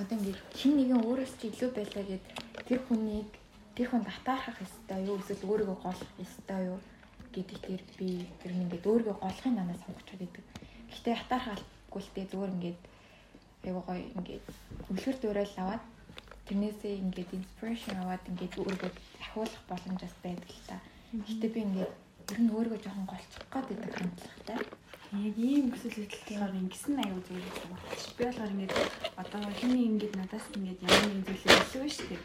одоо ингээд хин нэгэн өөрөөс чи илүү байлаа гэд тэр хүнийг тэр хүнд атаархах ёстой юу эсвэл өөрийгөө голох ёстой юу гэдэг дээр би ер нь ингээд өөрийгөө голохын данаа сонгочиход байдаг. Гэхдээ атаархалгүй л дээ зүгээр ингээд айгуу гоё ингээд үлгэр дуурайл аваад тэрнээсээ ингээд inspiration аваад ингээд өөрийгөө ахиулах боломж бас байдаг л та. Гэхдээ би ингээд ер нь өөрийгөө жоохон голчих гээд байдаг хандлагатай. Яг ийм хүсэл хөдөлгөөр ингэсэн аюу зүйл юм байна. Би болохоор ингээд одоо хиний ингээд надаас ингээд ямар нэгэн зүйлийг илүү шүү дээ.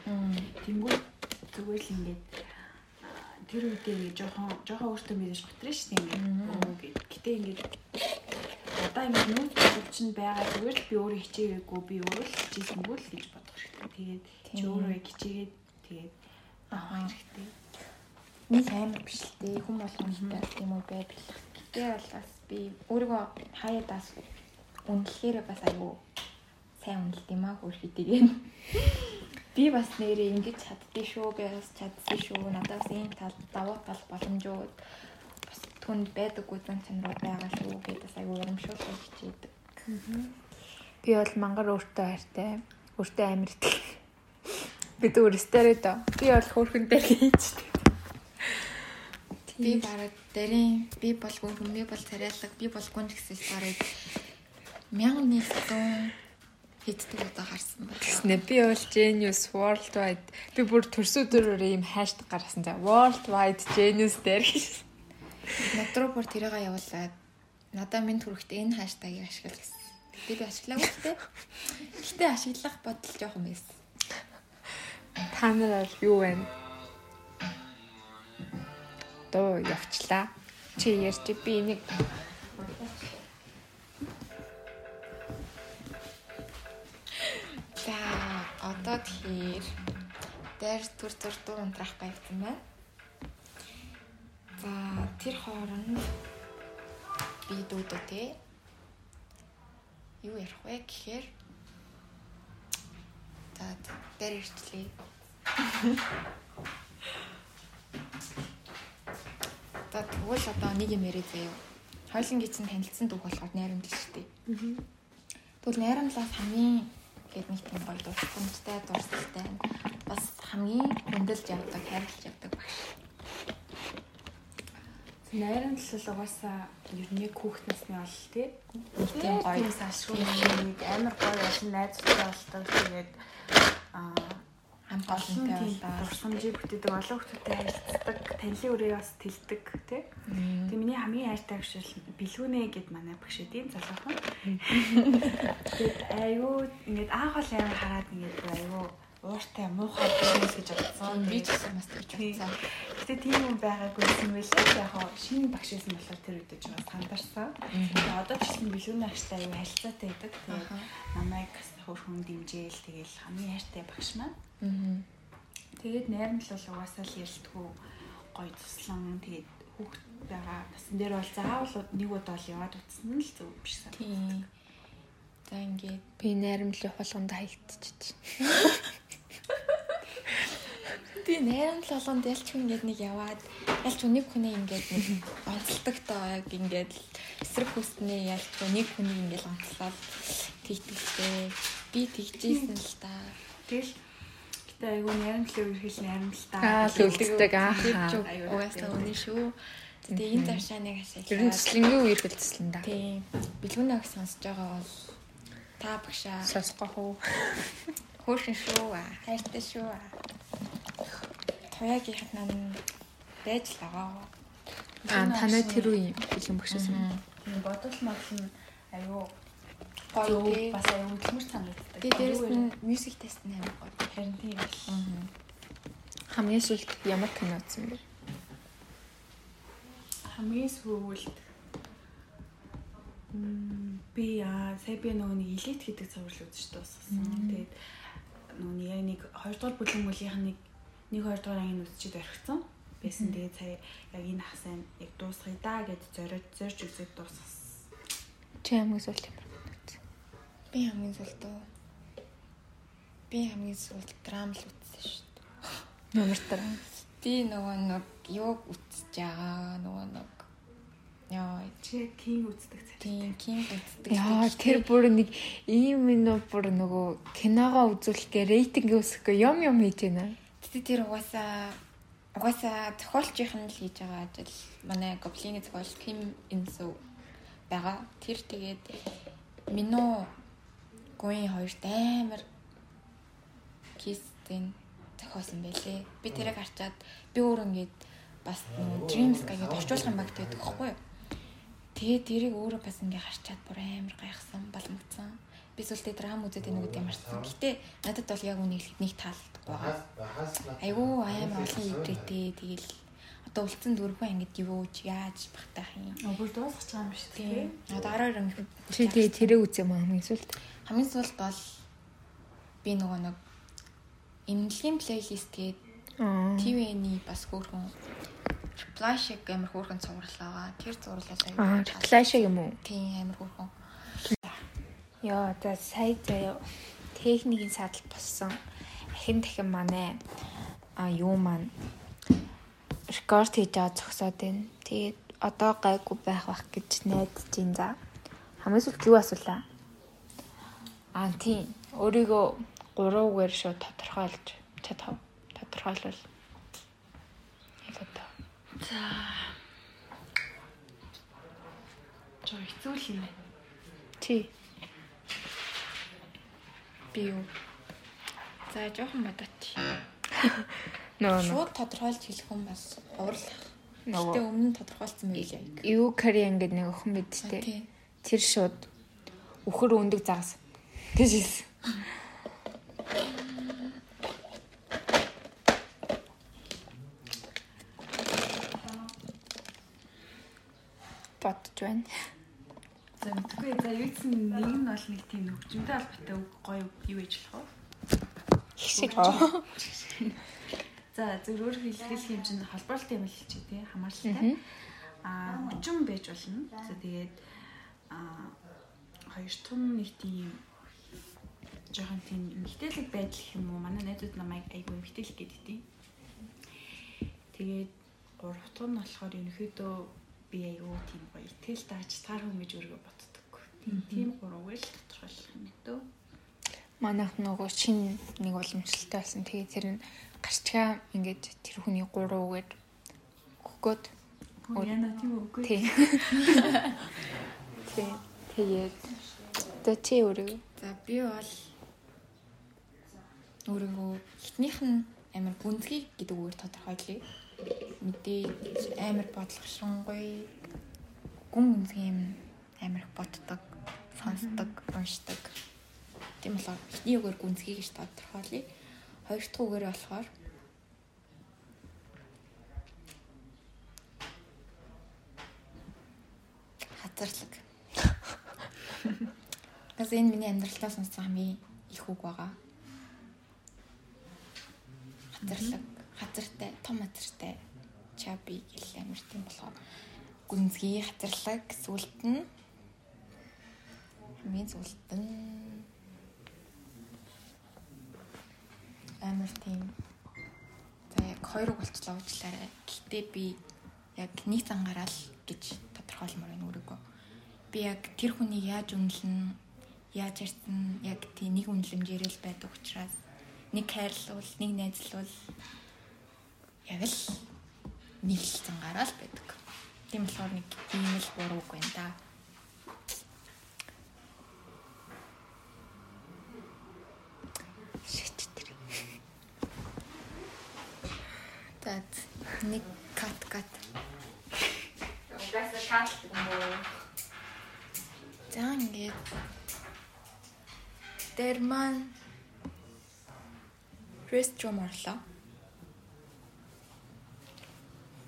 Тэнгүүд зүгээр л ингээд тэр үедээ ингээд жоохон жоохон өөртөө мэдэж готрын шүү дээ ингээд. Өө гэд. Гэтэ ингээд одоо ингээд нүүц бодол чинь байгаа зүгээр л би өөрөө хичээгээгүй би өөрөө л хичээсэнгүү л гэж бодох хэрэгтэй. Тэгээд чи өөрөө хичээгээд тэгээд авах хэрэгтэй. Нэг амар биш л дээ. Хүн болгоомжтой тийм үү бай бил. Гэтэ бол бас би өөрийгөө хаяадаас үнэлэхээр бас аюу сайн үнэлт юм аа хөрхидээг. Би бас нэрээ ингэж чаддээ шүү. Би бас чаддээ шүү. Надаас ийм тал давуу тал боломжууд бас түнд байдаггүй зан чанарууд байгаа шүү гэдээ бас аюу урамшуулж хичээдэг. би бол мангар өөртөө хайртай. Өөртөө амар итгэл. Би зүгээр стереото. Би бол хөөрхөнтэй хийчтэй. Би бараг дэрийн би бол гүн би бол царайлаг би бол гүн гэсэн бараг 1100 хэддэг удаа гарсан байна. Тэснэ би бол genius worldwide. Би бүр төрсөдөр ийм хаштаг гаргасан. За worldwide genius дээр гэж. Надруу бүр тэрийг явуулаад надаа минь түрхтээ энэ хаштагийг ашигла гэсэн. Гэтэ би ашиглаагүй дээ. Гэтэ ашиглах бодол жоохон байсан. Та нар бол юу вэ? Доо явчлаа. Чи ярьж би энийг Тэгэхээр дээр төр төр дуу унтрах байвсан байна. За тэр хооронд би те юу ярих вэ гэхээр за дээр ирчлээ. За тэгвэл одоо нэг юм яриа заяа. Хойлон гисэн танилцсан дүүх болохоор найрамдал шүү дээ. Тэгвэл найрамдлаас хамгийн гээд нэг тийм гоё дурсамжтай дурсалтай бас хамгийн хөндлөж явдаг, хайрлаж явдаг багш. Найрамдал бол угаасаа ер нь хүүхэд насны бол тий. Тийм гоё. Тийм салшгүй нэг амар гоё олон найзтай болдог. Тэгээд аа хамт олон олонтой болоо. дурсамжийг бүтээдэг, олон хүмүүстэй харилцдаг, танилын үрээ бас тэлдэг тий. Тэгээ миний хамгийн хайртай багш бол бэлгүнэ гэд манай багш эдийн залуухан. Тэгээд аюу ингээд аах бол амар хараад ингээд аюу ууртай муухай бизнес гэж бодсон. Би ч гэсэн бас тэгж бодсон. Гэтэ тийм юм байгаагүй юм байлээ. Яг хоо шинэ багш байсан болохоор тэр үедээ ч бас сандарсан. Тэгээ одоо ч гэсэн бэлгүүн агштай аюу харилцаатай байдаг. Тэгээд намайг хөрхөн дэмжээл тэгээл хамгийн хайртай багш маань. Тэгээд найрамдал бол угаасаа л ялтгүй гоё туслан тэгээд хүүхд байгаа. Тасан дээр бол заавал нэг удаа л яваад утсан нь л зөв биш санагдав. Тийм. За ингээд Би найрамдлын болгонд хаягдчих. би найрамдал болгонд ялч ингээд нэг яваад ялч нэг хүний ингээд нэг онцлдог тоо яг ингээд эсрэг хүснээ ялч нэг хүний ингээд онцлол тэгтгэлтэй. Би тэгжсэн л та. Тэгэл гэтээ айгүй найрамдлын үргэлж найрамдалтай. Аа, үлддэг аа. Угаасаа үнэ шүү. Тэгээ энэ завшаа нэг ашиглаад. Ер нь цэслэнгийн үеэр хөлдсөн да. Тийм. Бэлгүүнээ их сонсож байгаа бол та багшаа Сонсгох уу? хөөрхөн шүү. аа, Хайртай шүү. аа. Тоягийн хатнаа байж л байгаа. Аа, танай тэр үе багшаас юм. Тийм бодол модал нь аюу Гоё тий. бас аюу хөдөлмөр санагддаг. Тэгээ дээрэс нь мьюзик тест нь амар гоё. харин тийм л. Хамгийн сүүлд ямар кино үзсэн бэ? хамгийн сүүлд би яа сая би нөгөө нэг элит гэдэг цуврал үзэж дуусгасан. Тэгээд нөгөө яг нэг 2 дугаар бүлэг мөлийнх нэг нэг 2 дугаар ангийн үзчихэд орхисон. Байсан. Тэгээд сая яг энэ хасаа яг дуусгая да гэж зориод зорж үзээд дуусгасан. Чи хамгийн сүүлд ямар? Би хамгийн сүлд үү? Би хамгийн сүлд драм л үзсэн шүү дээ. Ямар тараа? Би нөгөө нэг юг үзэж байгаа нөгөө нэг Яа, Чи кинг үздэг цай. тийм ким үздэг. Яа, тэр бүр нэг ийм минь бүр нөгөө киногоо үзүүлэхдээ рейтинг өсөхгүй юм юм хийж байна. Тэгтээ тэр угаасаа угаасаа зохиолчийнх нь л хийж байгаа ажил. Манай гоблины зохиолч Ким Инсу байгаа. Тэр тэгээд Мино Гуин хоёрт амар кистэн зохиосон байлээ. Би тэрийг харчаад би өөр ингээд бас нөгөө Dreams гэдэг орчуулгын багт байдаг байхгүй юу? Тэгээд тэрийг өөрөө бас ингээ харчаад бүр амар гайхсан, баламгцсан. Би сүлдээ драм үзээд гэдэг юм арсан. Гэтэ надад бол яг үнийг нэг таалддаг байгаа. Айгуу амар олон идэвхтэй тэгэл одоо үлдсэн дөрвөн ангид юу ч яаж багтаах юм. Бүр дуусгах байгаа юм шүү дээ. Тийм. Одоо араар ингэ Чи тэгээ тэрэг үзээ маа хамгийн сүүлд. Хамгийн сүүлд бол би нөгөө нэг эмнэлгийн плейлист гээд. ТВ-ний бас хөөрхөн шиг амар хөөрхөн цуврал байгаа. Тэр цувралаас Аа, флаш юм уу? Тийм амар хөөрхөн. Яа, за сая заяа техникийн садал боссон. Ахин дахин манай а юу маань рекорд хийж байгаа зогсоод байна. Тэгээд одоо гайгүй байх бах гэж найдаж байна за. Хамгийн сүүлд юу асуулаа? Аа тийм. Өөрийгөө гурвуугаар шууд тодорхойлж чадах. Тодорхойлвол. Хэлээ та. За. Жоо хэцүү л юм байна. Чи Би юу? За жоохон бодооч. нөө нөө Шууд тодорхойлж хэлэх юм бас уурлах. Гэтэ өмнө нь тодорхойлсон байлээ. юу карьер ингээд нэг охин бид А, тээ. тий. Тэр шууд өхөр өндөг загас гэж хэлсэн. бодож байна. За мэдгүй. За юу гэсэн нэг нь бол нэг тийм хөгжимтэй албатай үг гоё үг юу ээж болох вэ? их шиг оо. За зөв өөр хэлэх юм чинь холбоортой юм л чи тий хамааралтай. Аа хүчин байж болно. За тэгээд аа хоёр нь нэг тийм жоохон тийм эмгтээлэг байдал юм уу? Манай найзууд намайг айгүй эмгтээлэг гэдэг тийм. Тэгээд гурав дахь нь болохоор ерөнхийдөө би айгүй тийм гоё итгэл тааж таар хүн гэж өөрийгөө боддог. Тийм тийм гурав л тодорхойлох юм дөө. Манайх нөгөө шин нэг уламжлалтай болсон. Тэгээд тэр нь гарчгаа ингээд тэр хүний гурвгээд өгөхгөөд Яна тийм үгүй. тий. Тий. Тэгээд тэ чи өөрөө За би бол өөрийгөө эхнийх нь амар гүнзгий гэдэг үгээр тодорхойлъё. Мэдээж амар бодлогошингүй гүн гүнзгий юм амар их боддог, сонсдог, уншдаг. Тийм болохоор эхний үгээр гүнзгий гэж тодорхойлъё. Хоёр дахь үгээр болохоор хазарлаг. Гэвч энэ миний амьдралтаа сонссон хамгийн их үг байгаа. Хазарлаг, хазартай, том хазартай чаби гэл амир тийм болохоор гүнзгий хазарлаг сүлт нь хамгийн сүлт нь амир тийм. За яг хоёр үг болчлоо уучлаарай. Гэхдээ би яг нэг цангаараа л гэж тодорхойлмоор байна өөрийгөө. Би яг тэр хүнийг яаж үнэлнэ, яаж ярьсан, яг тийм нэг үнэлэмжээр л байдаг учраас нэг хайрлуул, нэг найзлуул яг л нэг л цангаараа л байдаг. Тийм болохоор нэг ийм л буруу үг байна да. шит тэр. За нэг кат кат. Угаасаа таалдаг юм уу? За ингээд дээр маань ресторан орлоо.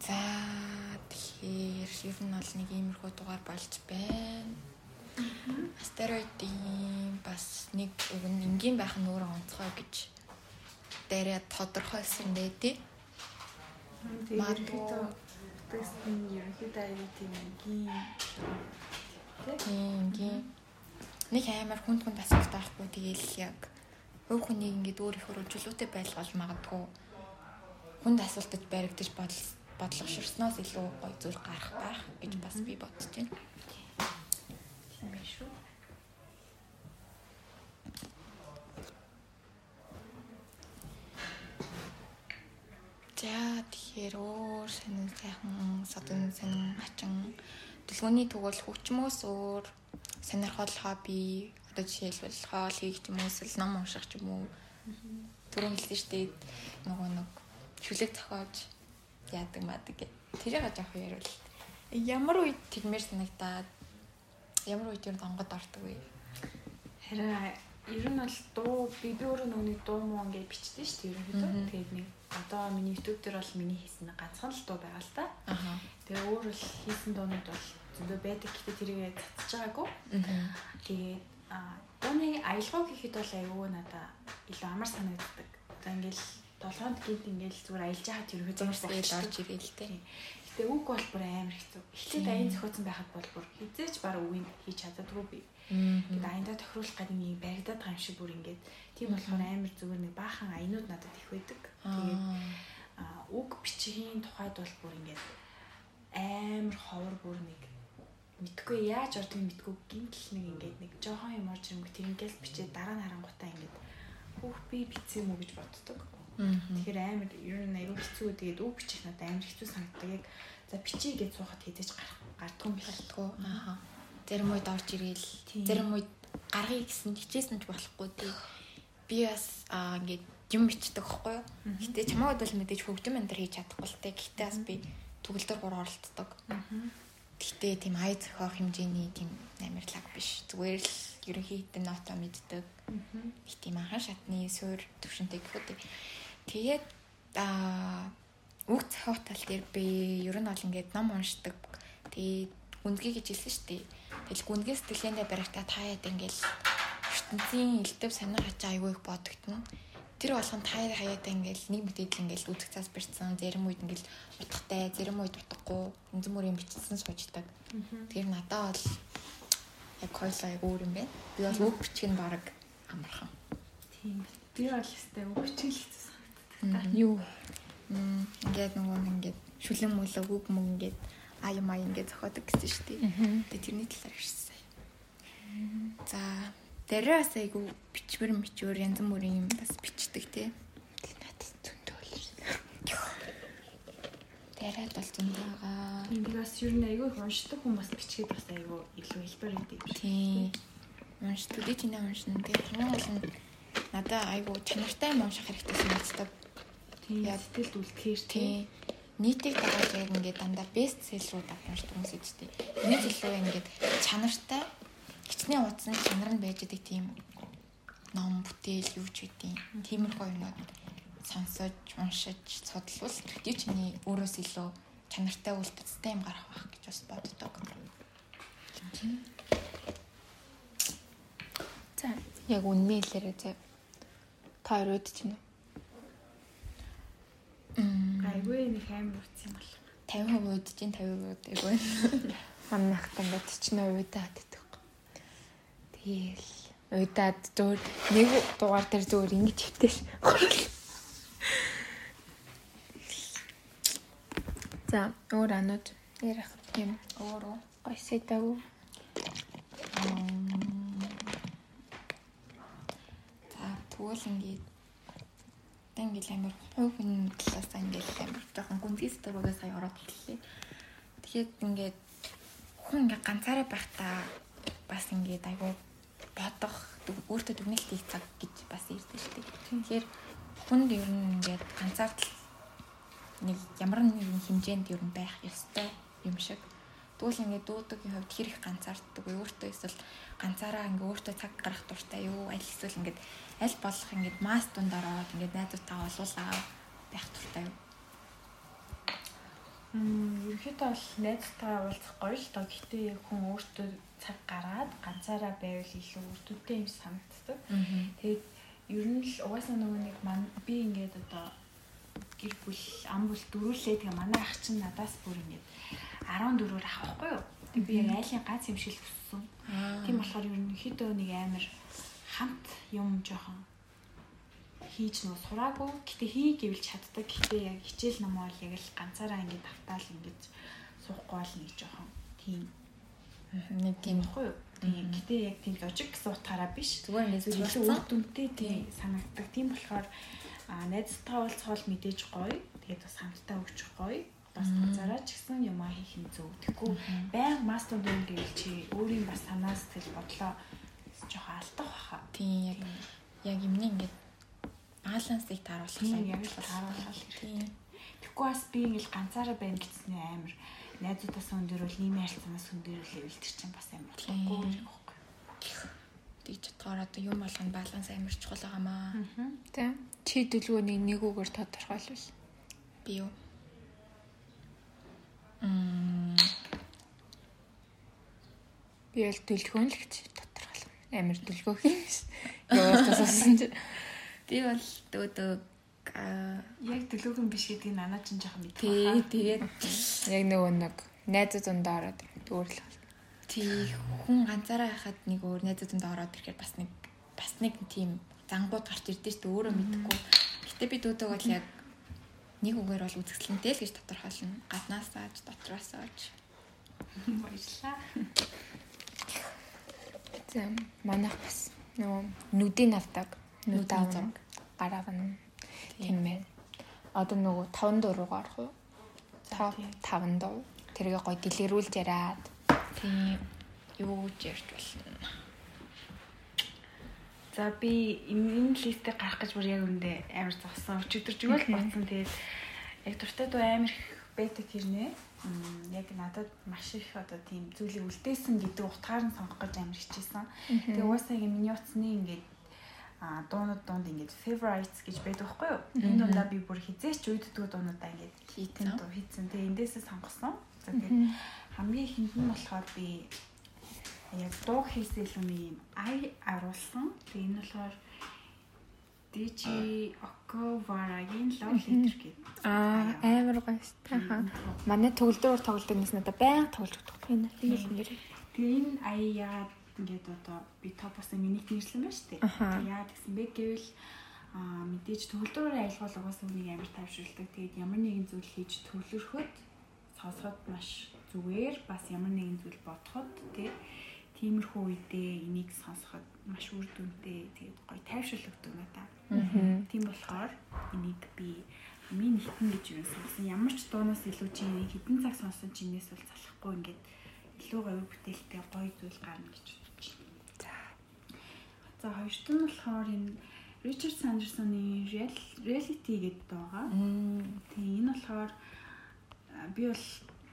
За тэгэхээр ер нь бол нэг иймэрхүү дугаар болж байна. Астероидын бас нэг үг нь энгийн байх нь өөрөө онцгой гэж дээрээ тодорхойлсон дээ тий. Тэгээд тест нь ерөнхийдөө тийм энгийн Ингийн нэг амар хүнд хүнд асуулт байхгүй тэгээл яг өв хүнийг ингээд өөр их хөрвүүлжүүлүүтэй байлгаж магадгүй хүнд асуултад баригдаж бодол бодлогоширсноос илүү гоё зүйл гарах байх гэж бас би бодож байна. тийм байх шүү. За тэгэхээр өөр сонин сайхан садан сонин хачин дэлгөөний тэгвэл хүчмөөс өөр сонирхол хобби одоо жишээлбэл хоол хийх юм уу эсвэл ном унших ч юм уу түрүүн хэлсэн шүү дээ нөгөө нэг шүлэг зохиож яадаг мадаг гэ. Тэрийг жоох ярил. Ямар үед тэгмээр санагдаад ямар үед ер нь донгод ордог вэ? Харин ер нь бол дуу би өөрөө нүг дуу муу ингээд бичдэг шүү дээ ерөнхийдөө. Тэгээд нэг одоо миний YouTube дээр бол миний хийсэн ганцхан л дуу байгаа л. Аха. Тэгээ өөр бол хийсэн дуунууд бол зөндөө байдаг. Гэхдээ тэрийг цацж байгаагүй. Тэгээд а дууны аялгаа гэхэд бол аюу надаа илүү амар санагддаг. Одоо ингээл долоонд гээд ингээл зүгээр аялж яхад ерөөхдөө Зурсэл орж ирээ л дээ. Гэтэ үг бол бүр амар хэцүү. Эхлээд аян зохиоцсон байхад бол бүр хизээч баг үгийг хийж чаддаггүй би. Гэт аяндаа тохируулах гэдэг нэг баригдаад байгаа юм шиг бүр ингээд тийм болохоор амар зүгээр нэг баахан аянууд надад их байдаг. Тэгээд үг бичихийн тухайд бол бүр ингээд амар ховор бүр нэг мэдгүй яаж ордгийг мэдгүй гинтл нэг ингээд нэг жоохон юм орж ирэнгүүт тэнгээс бичээд дараа нь харангуйтаа ингээд хүүх би бичсэн юм уу гэж боддог. Тэгэхээр амар ер нь аюу хэцүү тэгээд үг бичих надад амар хэцүү санагддаг. Яг за бичиж гэж суухад хэдэж гарах гардгүй юм шиг. Халтгүй. Аха. Зарим үед орж ирээл. Зарим үед гаргыг гэсэн хичээсэн ч болохгүй тий. Би бас аа ингээд юм бичдэг байхгүй юу? Гэтэ чамайг бол мэдээж хөгжим энэ төр хийж чадахгүй л те. Гэтэ бас би төгөлдөр гур оролцдог. Гэтэ тийм ай зохиох хэмжээний тийм амирлаг биш. Зүгээр л ерөнхий хэдэн нота мэддэг. Их тийм анхан шатны суур төвшөнтэй гэхэд тэгээд аа үг зохиох тал дээр би ер нь бол ингээд ном уншдаг. Тэгээд гүнзгий гэж хэлсэн шүү дээ. Тэгэл гүнзгий сэтгэлгээндээ баригтаа таяад ингээл ертөнцийн элдв санаа хачаа айгүй их бодогдно. Тэр болгон таяа хаяатаа ингээл нэг мэдээлэл ингээл үзэх цаас бэрцсэн зарим үед ингээл утгатай зарим үед утгагүй янз бүрийн бичсэн сууждаг. Тэгэхээр надад бол яг хоёлаа яг өөр юм байна. Би бол үг бичих нь баг амархан. Тийм. Би бол өстэй үг бичих л хэцүү санагддаг. Юу? Ингээд нөгөө ингээд шүлэн мөлөг үг мөн ингээд а юм а ингээд зохиодог гэсэн шүү дээ. Тэгээ тэрний талаар ирсэн. За дээрээ бас айгу бичвэр мичвэр янз бүрийн юм бас бичдэг тий. Тэр надад зөндөө л. Дээрээ бол зөндөө байгаа. Би бас ер нь их уншдаг хүн бас бичгээд бас айгүй илүү хэлбэр өгдөг юм шиг. Тий. Уншдаг чиний уншин. Тэгээ хамгийн гол нь надад айгу чанартай юм унших хэрэгтэй санагддаг. Тийм Яа. сэтгэлд үлдэхээр Тий. Нийтийг дагаад яг ингээд дандаа бест селлрууд авчдаг хүмүүс үстэй. Нэг илүү ингээд чанартай хичнээн утсан чанар нь байж байгаа тийм ном бүтээл юу ч үгүй. Тиймэрхүү юмнууд сонсож, уншиж, судлвал төдий чиний өөрөөс илүү чанартай үйлдэлтэй юм гарах байх гэж бас боддог. За яг үнний хэлээрээ за та хоёр уудчих нь. Мм айгүй нэг амар утсан юм бол. 50% удаж 50% удаагүй. Манайх дандаа 40% удаад. Тэгэл удаад зөөр нэг дугаар дээр зөөр ингэж хөвтөш. За өөр анууд ярих юм Өөрөө гойсэдэг. За тэгвэл ингээд одоо ингээд амар хувь хүн талаас ингээд амар жоохон гүнзгий дөрөвөө сая ороод хэллээ. Тэгэхээр ингээд хүн ингээд ганцаараа байхдаа бас ингээд айгүй бодох өөртөө дүгнэлт хийх цаг гэж бас ирдэг шүү дээ. Тэгэхээр хүнд ер нь ингээд ганцаардл нэг ямар нэгэн хэмжээнд ер нь байх ёстой юм шиг. Тэгвэл ингээд дуудагын хувьд хэр их ганцаарддаг? Өөртөө эсвэл ганцаараа ингээд өөртөө цаг гаргах дуртай юу? Аль эсвэл ингээд аль болох ингээд масс дундаар ороод ингээд найзуудтайгаа олуулаа байх дуртай юу? Мм ерөөхдөө бол найзтайгаа уулзах гоё л доо. Гэхдээ хүн өөртөө цаг гаргаад ганцаараа байвал илүү өртөдтэй юм санагддаг. Тэгээд ер нь л угаасаа нөгөө нэг ман би ингээд одоо гэр бүл ам бүл дөрүүлээ тэгээ манай ах чинь надаас бүр ингээд 14-өр авахгүй юу. Тэг би яг айлын гац юм шиг л өссөн. Тийм болохоор ер нь хэд нэг амар хамт юм жоохон хийж нөө сураагүй. Гэтэ хий гэвэл чаддаг. Гэтэ яг хичээл ном бол яг л ганцаараа ингээд автаал ингээд суухгүй бол нэг жоохон тийм Нэг тийм байхгүй юу. Гэтэ яг тийм логик гэсэн утгаараа биш. зүгээр Илүү зүйлсэн. үр дүнтэй тийм санагддаг. Тийм болохоор найзтайгаа уулзахол мэдээж гоё. Тэгээд бас хамтдаа өгчих гоё. Бас ганцаараа ч гэсэн юм аа хийх нь зөв. Тэгэхгүй баян мастер дүн гэвэл чи өөрийн бас санаа сэтгэл бодлоо жоохон алдах баха. Тийм яг яг юмний ингээд балансыг тааруулах юм яг л тааруулах хэрэгтэй. Тэгэхгүй бас би ингээл ганцаараа байна гэсний амар найзуудаас өндөрөл нийгмийн харилцаанаас өндөрөл илтер чинь бас амар Тийм. болохгүй юм байна. Тэгж чадгаар одоо юм болгоно баланс амар чухал байгаамаа. За чи дөлгөөний нэг үгээр тодорхойлвол Би юу? Мм би бол дөлгөөн л гэж тодорхойлно. Амар дөлгөөх юм биш. Яваад тассан чи би бол дөөдөг Яг төлөөгөн биш гэдгийг нанаа чинь жоохон мэдэх тий баха. тэгээд яг нөгөө нэг найзууд дундаа ороод дүүрлэх. тий хүн ганцаараа байхад нэг өөр найзууданд ороод ирэхээр бас нэг бас нэг тийм зангууд гарч ирдэ шүү дээ өөрөө мэдэхгүй. Гэтэ би дөөдөг бол яг нэг үгээр бол үзэсгэлэнтэй л гэж тодорхойлно. Гаднаас ааж дотроос ааж. Баярлаа. За манайх бас нөгөө нүдийн авдаг. Нүд зураг. Гараав нь тийм байна. Одоо нөгөө 5 дуруугаар орох уу? 5 тийм. 5 дуу. Тэргээ гоё дэлгэрүүлж яриад Тийм юу ч ярьж болно. За би энэ листээр гарах гэж бүр яг үндэ амар зогсон. Өчигдөр зүгэл бодсон. Тэгээд яг дуртай дуу амар их байдаг хэрнээ. Мм яг надад маш их одоо тийм зүйлийг үлдээсэн гэдэг утгаар нь сонгох гэж амар хичээсэн. Тэгээ угаасаа яг миний утасны ингээд а дуунууд дунд ингээд favorites гэж байдаг байхгүй юу? Энэ дундаа би бүр хизээч үйддэг дуунуудаа ингээд хийтэн дуу хийцэн. Тэгээ эндээсээ сонгосон. За тэгээд хамгийн ихэнд нь болохоор би яг дуу хийсэн илүү юм ай аруулсан. Тэгээ энэ болохоор Дижи Оковарагийн Love Letter гэдэг. Аа амар гоё шүү. Хаа. Манай төгөлдрөөр тоглолтоос надад баян тоглож өгдөг. Энэ нэр. Тэгээ энэ ая яагаад ингээд одоо би топоос миний нэрсэн байна шүү дээ. Яагаад гэсэн бэ гэвэл аа мэдээж төгөлдрөөр айлгуул угаасаа үнийг амар тайвшруулдаг. Тэгээд ямар нэгэн зүйл хийж төвлөрөхөд сонсоход маш зүгээр бас ямар нэгэн зүйл бодоход тэгээ тиймэрхүү үедээ энийг сонсоход маш үр дүнтэй тэгээд гоё тайвшруулдаг надаа. Аа. Тийм болохоор энийг би хамгийн ихтэн гэж юу сонсон. Ямар ч дуунаас илүү чи хэдэн цаг сонсон чинээс бол залахгүй ингээд илүү гоё бүтээлтэй гоё зүйл гарна гэж. За хоёрт нь болохоор энэ Ричард Сандерсоны Reality гэдэг байгаа. Тэгээ энэ болохоор би бол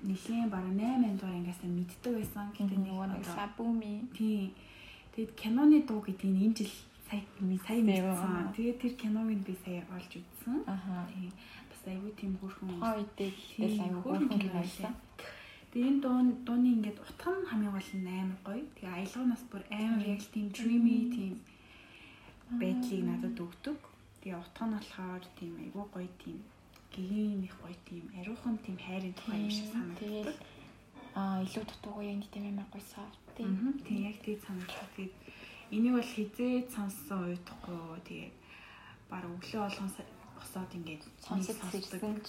нэлийн бараг 8 дугаар ингээс мэддэг байсан. Гэтэ нөгөө нэг сабуми Тийм. Тэгэд киноны дуу гэдэг нь энэ жил сая сая аа. Тэгээд тэр киног би сая олж үзсэн. аха Тийм. Бас айгүй тийм хэлтэл аюу хөөрхөн хөөрхөн кино байсан. Тэгээ энэ дуу дууны ингээд утга нь хамгийн гол нь амар гоё. Тэгээ аялгаас бүр амар яг л тийм dreamy тийм байдлыг надад өгдөг. Тэгээ утга нь болохоор тийм айгүй гоё тийм гэгэн их гоё тийм ариухан тийм хайрын тухай юм шиг санагддаг. Аа илүү дутуугүй юм тийм амар гоё софт тийм. Тийм яг тийм санагдав. Тэгээд энийг бол хизээд сонссон уйдахгүй тэгээд баг өглөө болгон босоод ингээд Сонсож сонсдог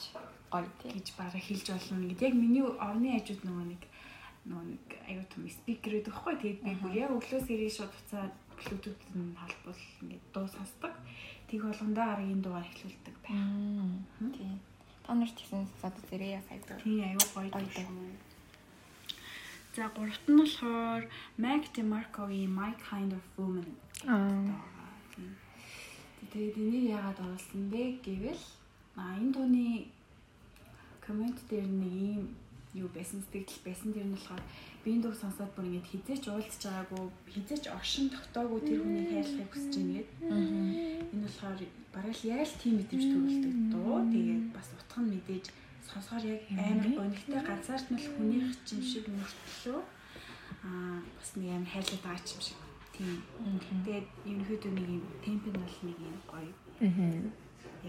гоё гэж бараг хэлж болно ингээд яг миний овны хажууд нөгөө нэг нөгөө нэг аюу тум спикер гэдэг байхгүй тэгээд би бүр яг өглөөс ирээ шууд буцаад блютуth нь холбол ингээд дуу сонсдог. Тэг болгондоо арга энэ дуугаар эхлүүлдэг байх. Тийм. Та нарт гэсэн одоо зэрэг яг аюу. Тийм аюу гоё дуу. За гуравт нь болохоор Mac DeMarco-ийн My Kind of Woman Аа. Тэгээд энийг яагаад оруулсан бэ гэвэл а энэ дууны коммент дээр нэг юм юу байсан сэтгэл байсан тэр нь болохоор би энэ дууг сонсоод бүр ингэж хизээч уулзж байгаагүй хизээч оршин тогтоогүй тэр хүнийг хайрлахыг хүсэж байна гэд. Энэ болохоор бараг яг л тийм мэдэмж төрүүлдэг дуу. Тэгээд бас утга нь мэдээж сонсохоор яг амар гонхтой ганцаарч нь л хүнийх чинь шиг мөртлөө аа бас нэг амар хайрлаад байгаа юм шиг. Тийм. Тэгээд ерөнхийдөө нэг юм темп нь бол нэг юм гоё. Аа.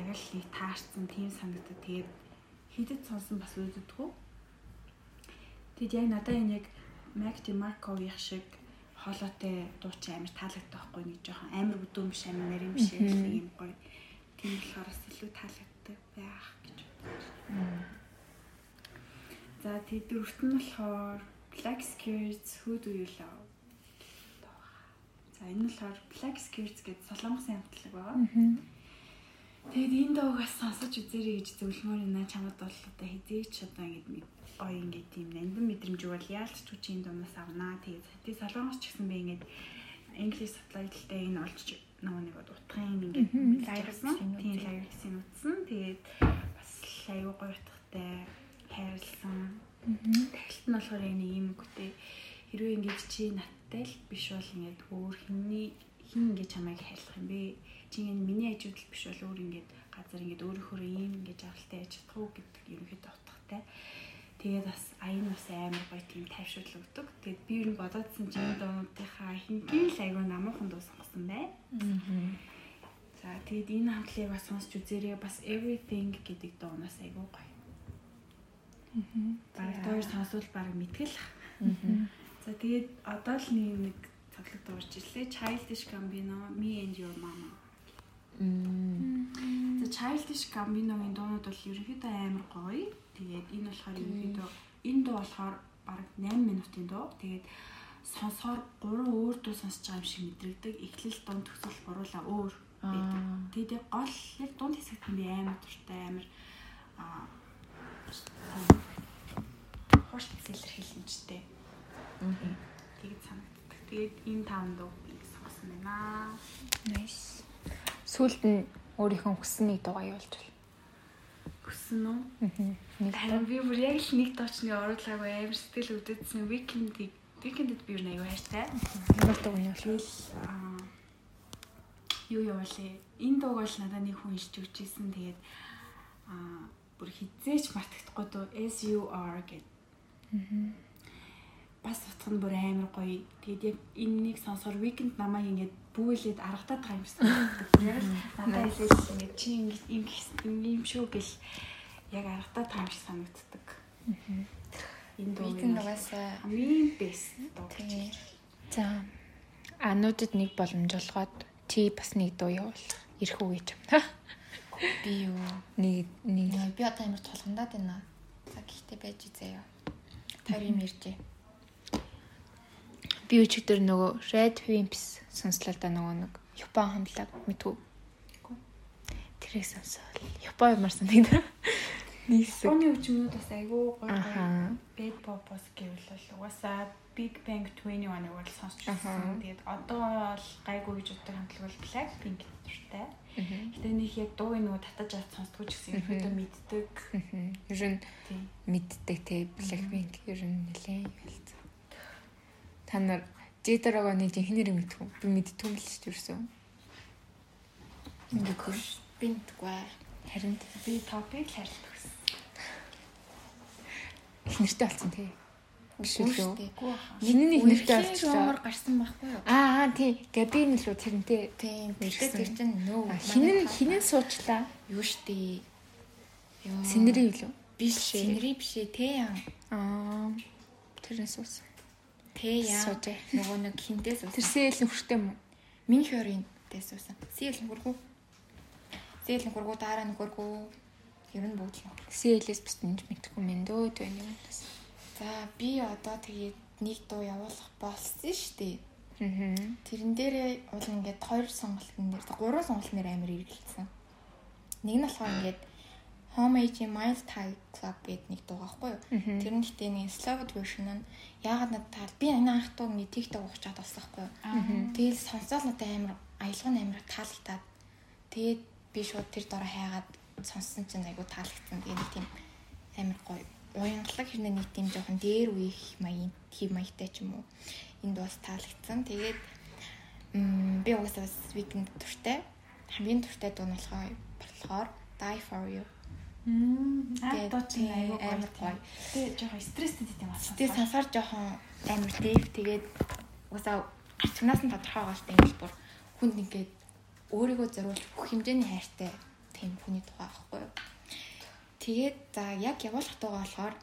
Яг л нэг таарсан тийм санагдаад тэгээд хидэд сонсон бас үүддэггүй. Тэгэд яг надад энэ яг Mac DeMarco-ийн шиг хоолойтой дуучин амар таалагддаг байхгүй нэг жоохон амар бүдүүн биш амар нарийн биш нэг юм гоё. Тийм болохоор бас илүү таалагддаг байх гэж бодсон. За дөрөвт нь болохоор Black Skirts Who Do You Love? За энэ нь болохоор Black Skirts гэдэг солонгосын хамтлаг байгаа. Тэгээд энэ дуугаас сонсож үзээрэй гэж зөвлөмөр энэ чамд бол одоо хизээч одоо ингэж мэд гоё ингэ тийм нандин мэдрэмж бол яалтч үчи энэ дуунаас авнаа. Тэгээд тий солонгос ч гэсэн би ингэж English subtitle-тэй энэ олж нөгөө нэг утгын Lyrics-ийн үү? тийм lyrics-ийн үтсэн. Тэгээд бас аюу гоё утгатай хайрлсан. Тагилт нь болохоор нэг юм үгтэй хэрвээ ингэж чи надтай л биш бол ингэж өөр хинний хин ингэж чамайг хайрлах юм бэ? Чи ингэ миний хажууд л биш бол өөр ингэж газар ингэж өөрөөхөө ийм ингэж авалтай яж чадах уу гэдэг ерөнхийдөө утгатай. Тэгээд бас аян бас амар гоё тийм тайвшруулал өгдөг. Тэгээд би ер нь бодоодсэн чинь дуунуудынхаа хингийн л аягүй намуухан дуу сонгосон бай. За тэгээд энэ хамтлагийг бас сонсч үзээрэй. Бас everything гэдэг дуунаас аягүй гоё. Бараг дуур сонсвол бараг мэдгэл. За тэгээд одоо л нэг цаглаг дуурч ирлээ. Childish Gambino, Me and Your Mama. За Childish Gambino-гийн дуунууд бол ерөнхийдөө амар гоё. Тэгээд энэ болохоор ерөнхийдөө энэ дуу болохоор бараг 8 минутын дуу. Тэгээд сонсохоор гурван өөр дуу сонсож байгаа юм шиг мэдрэгдэг. Эхлэл дунд төгсгөл гуруула өөр байдаг. Тэгээд яг гол яг дунд хэсэгт би амар дуртай амар аа хурц илэрхийлэмжтэй. Тэгээд санагддаг. Тэгээд энэ таван дуу би сонгосон байна. Nice. Сүүлд нь өөрийнхөө хүссэн нэг дуугаа явуулж байна. Хүссэн үү? Аа. Нэг Харин би бүр яг л нэг доочны оруулаагүй амар сэтгэл өвдөдсөн викендийг викендэд би юу нэг хайртай. ямар дуу нь бол аа юу явуулээ. Энэ дууг бол надад нэг хүн ирж өгчээсэн. Тэгээд аа бүр хизээч мартагдахгүй дуу SUR гэд. бас утга нь бүр амар гоё. Тэгээд яг энэнийг сонсохоор weekend намайг ингээд бүүлээд аргадаад байгаа юм шиг санагддаг. Яг л надад хэлээс ингээд чи ингээд юм шүү гэл яг аргадаад байгаа юм шиг санагддаг. Энэ дуу Weekend угаасаа хамгийн best дуу. За ануудад нэг боломж олгоод чи бас нэг дуу явуул. Ирэх үү гэж би юу Нэг нэг би одоо амар тулгандаад байна. За гэхдээ байж заяа. Тэр юм иржээ. Би өчигдөр нөгөө Red Wimps сонслоо да нөгөө нэг Япон хамтлаг мэдгүй. Тэрийг сонсоол. Япон юмар санагдав. Нэг хэсэг. Японы хүчмүүд бас айгүй гоё гоё bad pop-ос гэвэл угаасаа Big Bang 21-ыг бол сонсч байсан. Тэгээд одоо бол гайгүй гэж боддог хамтлаг бол Blackpink дуртай. Гэтэ нэг яг дууг нөгөө татаж авч сонсдгоо ч гэсэн ерөөдөө мэддэг. Ер нь мэддэг те Blackpink ер нь нэлээд ялцсан. Та нар J-Dragon-ы жинхэнээр мэдтгүй. Би мэдтгүй юм л шүү дээ ерөөсөө. Ингэхгүй. Би мэдгүй. Харин Би топик хайрлах гэсэн. их нэртэй болсон те. Биш үү? Миний нэг нэртэй болчихлоо. юмар гарсан байхгүй юу? Аа аа тий. Габин л үү тэрнтэй. Тийм. Тэгтээ тэр чинь нөө. Хинэн хинэн суучлаа. юу. Йоо. Синери юу лөө? биш синери бишээ тэ яа. Аа. Тэрнээс суусан. Тэ яа. Нөгөө нэг хинтээс Тэр уусан. сэл нөхөртэй юм уу? Минь хөрийн дэс уусан. Сийл нөхөргөө. Сийл нөхөргөө дараа нөхөргөө. Ер нь бүгд л. Сэлээс бас нэмж мэдхгүй мэн дөө төвний юмнаас. За би одоо тэгээд нэг дуу явуулах болсон штий. Аа. Тэрэн дээрээ уул ингээд хоёр сонголтын дээр гурван сонголтын дээр амар эргэлцсэн. Нэг нь болохоор ингээд Homage Mile Thai Club гэдэг нэг дуу байхгүй юу? Тэр нь гэтээ нэг Slovak version нь яагаад надад таа би энэ анх дуу нэг TikTok уучаад болсон байхгүй юу? Тэгэл сонсоод надад амар аялга нь амар таалагдаад тэгээд би шууд тэр дороо хайгаад сонссон чинь айгу таалагдсан. Тэгээд нэг тийм амар гоё уянгалаг хэрнээ нэг тийм жоохон дээр үеих маягийн тийм маягтай ч юм уу. Энд бас таалагдсан. Тэгээд би угаасаа бас weekend туртай. Хамгийн туртай дуу нь болохоор Die for you. Аа Тэгээд дуу чинь тий, айгүй амар гоё. Тэгээ жоохон стресстэй юм аа. Тэгээ сансаар жоохон амар дэв тэгээд угаасаа арчнаас нь тодорхой гaalтай юм бол бүр хүнд ингээд өөрийгөө зориулж бүх хэмжээний хайртай тийм хүний тухай аахгүй юу. Тэгээд за яг явуулах дуугаа болохоор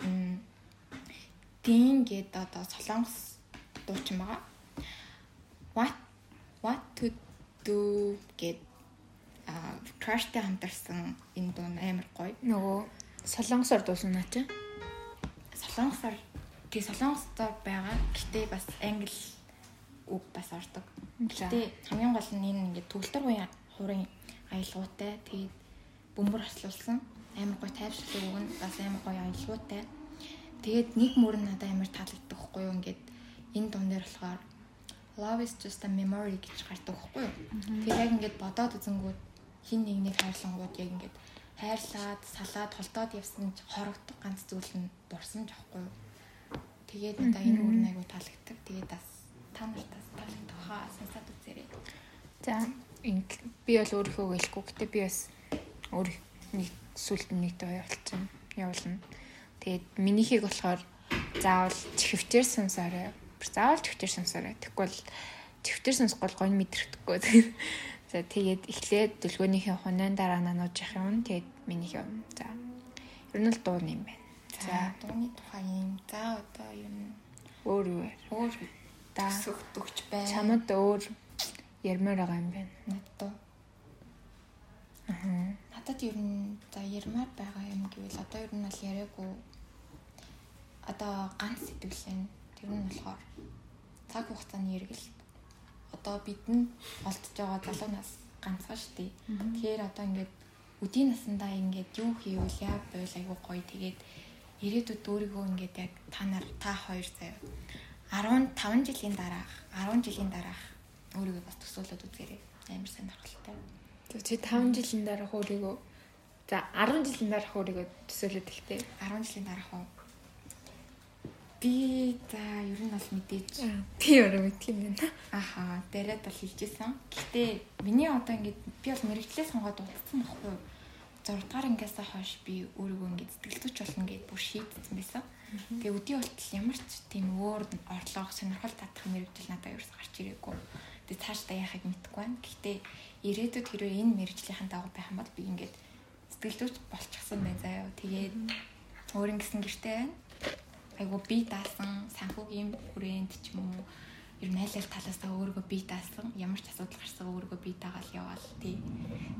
Дин гэдэг одоо солонгос дуучин байгаа. What what to do гэд траштай хамтарсан энэ дуу амар гоё. Нөгөө солонгосоор дуусан наа чи. солонгосоор тий солонгосоор байгаа. Гэтэ бас англи үг бас ордог. Гэтэ хамгийн гол нь энэ ингээд төгөлтөр хуяа хурын аялгаутай тэгээд бөмбөр хослуулсан амар гоё тайвшруулсан үг нь бас амар гоё аялгаутай. Тэгээд нэг мөр нь надад амар таалагддаг хгүй юу ингээд энэ дуун дээр болохоор love is just a memory гэж гардаг хгүй юу. Тэгээд яг ингээд бодоод үзэнгүүт хин нэгнийг хайрлангууд яг ингээд хайрлаад салаад холдоод явсан ч хорогдох ганц зүйл нь аахгүй юу. Тэгээд надаа энэ өөр нэг айгу таалагддаг. Тэгээд бас та нартаас таалагдах хаа сонсоод үзээрэй. За би бол өөрийнхөө гэлэхгүй. Гэтэ би бас өөр нэг сүлд нэг доо явуулсан. Явуулна. Тэгээд минийхийг болохоор заавал чихвчээр сонсоорой. Заавал чихвчээр сонсоорой. Тэгвэл чихвчээр сонсохгүй гонь мэдрэхдэггүй. За тэгээд эхлээд дүлгөөнийхээ хунайн дараа нанууж явах юм. Тэгээд минийх юм. За. Ер нь л дуу юм байна. За дууны тухай юм. За одоо юу н өөр өөр Да. төсөгдөгч байна. Чамд өөр ярмаар байгаа юм байна. надад Аа. надад ер нь за ярмаар байгаа юм гэвэл одоо ер нь бол яриаггүй одоо ганц сэтгэлэн тэр нь болохоор цаг хугацааны эргэлт одоо бидний олдож байгаа залуу нас ганцхан шүү дээ. Тэгэхээр одоо ингээд өдийн насандаа ингээд юу хийвэл яа байвал айгүй гоё тэгээд ирээдүйд өөрийгөө ингээд яг та нар та хоёр заяа 15 жилийн дараах 10 жилийн дараах өөрийгөө бас төсөөлөд үзээрэй. Амар сонирхолтой. Тэг чи 5 жилийн дараах өөрийгөө за 10 жилийн дараах өөрийгөө төсөөлөд ихтэй. 10 жилийн дараах уу? Би за ер нь бол мэдээж Би өөрөө мэдх юм байна. аха дээрэд бол хэлжсэн. Гэхдээ миний одоо ингээд би бол мэрэгчлээ сонгоод удацсан байхгүй юу? 6 дугаар ангиасаа хойш би өөрийгөө ингээд сэтгэлзүйч болно гэдээ бүр шийдсэн байсан. Тэгээ өдний болтол ямар ч тийм өөр орлого сонирхол татах мэрэгжил надад ерөөс гарч ирээгүй. Тэгээ цаашдаа яахыг мэдэхгүй байна. Гэхдээ ирээдүйд хэрвээ энэ мэрэгжлийн дагуу байх юм бол би ингээд сэтгэлзүйч болчихсон бай заяа. Тэгээд өөр ингэсэн гэртэй байна. Айгу би даасан санхүүгийн хүрээнд ч юм уу ер нь айл ал талаасаа өөрийгөө бие даасан ямар ч асуудал гарсан өөрийгөө бие даагаал яваал тий.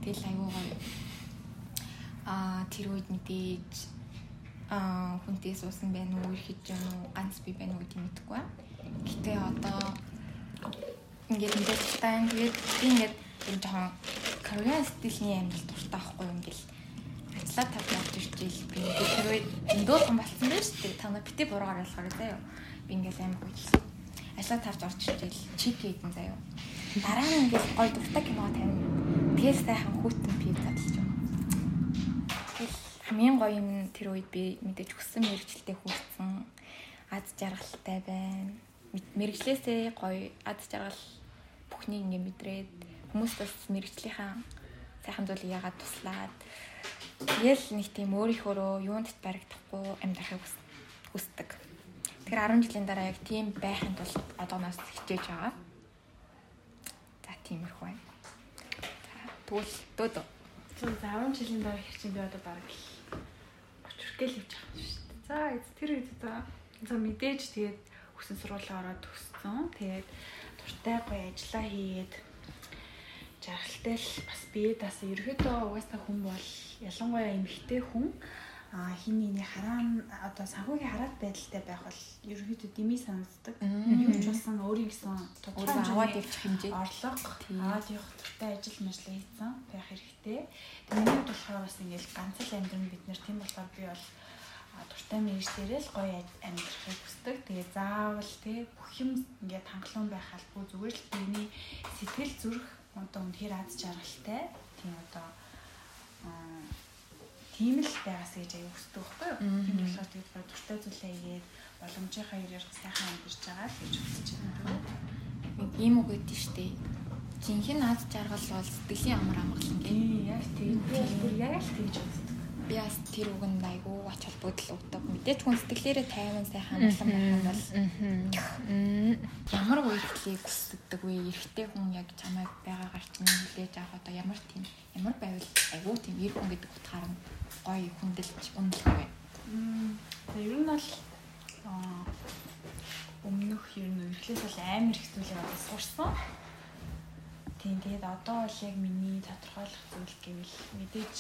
Тэгэл аюу гоё аа тэр үед мэдээж аа хүнтэй суусан байх уу ихэд юм уу ганц би байх уу гэдгийг мэдэхгүй байна. Гэтэ одоо ингээд тань тэгээд би ингээд энэ жоохон Korean стилийн амьдрал дуртай байхгүй юм гэл ажиллаа тав явж ирчихэл би үед дөөлгөн болсон байж тээ та нар бити буруугаар ойлгохоор заяа. Би ингээд амар хөдөлсөн ажлаа тарж орж ирэл чип хийдэн заяа. Дараа нь ингээд гой дуртай кино тавина. Тэгэл сайхан хүүтэн пив задлж юм. Тэгэл хамгийн гоё юм тэр үед би мэдээж хүссэн мэрэгчлээ хүрсэн. Аз жаргалтай байна. Мэрэгчлээсээ гоё аз жаргал бүхнийг ингээд мэдрээд хүмүүс бас мэрэгчлийнхаа сайхан зүйлийг яагаад туслаад тэгэл нэг тийм өөрийнхөө юунд баригдахгүй амьдрахыг хүсдэг. Тэгэхээр 10 жилийн дараа яг тийм байхын тулд одооноос хичээж байгаа. За тиймэрхүү байна. Тэгвэл дөөдөө. За 10 жилийн дараа хичээн би одоо бараг л очирхтэл хийж байгаа шүү дээ. За тэр үед за за мэдээж тэгээд хүсэн сургуулаа ороод төгссөн. Тэгээд туртай гоё ажиллаа хийгээд жаргалтай л бас бие даас ерөөдөө угаасаа хүн бол ялангуяа эмэгтэй хүн а хин нэний хараан одоо санхүүгийн хараат байдалтай байх бол ерөнхийдөө дими санагддаг. Юу ч болсон өөрийн гэсэн тодорхой аваад явчих хэмжээ орлого аваад явах туртай ажил мэржил хийсэн байх хэрэгтэй. Миний болохоор бас ингээл ганц л амьдрын бид нэр тийм болохоор би бол дуртай мэрэгчлэрээ л гоё амьдрахыг хүсдэг. Тэгээ заавал тий бүх юм ингээд хангалуун байх албагүй зүгээр л биений сэтгэл зүрх одоо үнэхээр аз жаргалтай. Тийм одоо тийм л байгаас гэж аяа хүсдэг байхгүй юу? Тийм болохоор тэгээд дуртай зүйлээ игээд боломжийнхаа ярээр сайхан амьдарч байгаа л гэж хүсэж байна. Ийм үг өгдөө штэ. Жинхэнэ аз жаргал бол сэтгэлийн амар амгалан гэх. Яг тийм. Яг л тэгж үздэг. Би бас тэр үгэнд айгүй ач холбогдол өгдөг. Мэдээч хүн сэтгэлээрээ тайван сайхан амгалан байх юм бол ямар үйлчлийг хүсдэг вэ? Эрэгтэй хүн яг чамайг байгаагаар чинь хүлээж авах одоо ямар тийм ямар байвал айгүй тийм эр хүн гэдэг утгаар нь гоё хүндэлж үнэлэх вэ? Тэгээ ер нь бол өмнөх ер нь эрхлээс бол амар их зүйлээ сурсан. Тийм тэгээд одоо бол яг миний тодорхойлох зүйл гэвэл мэдээж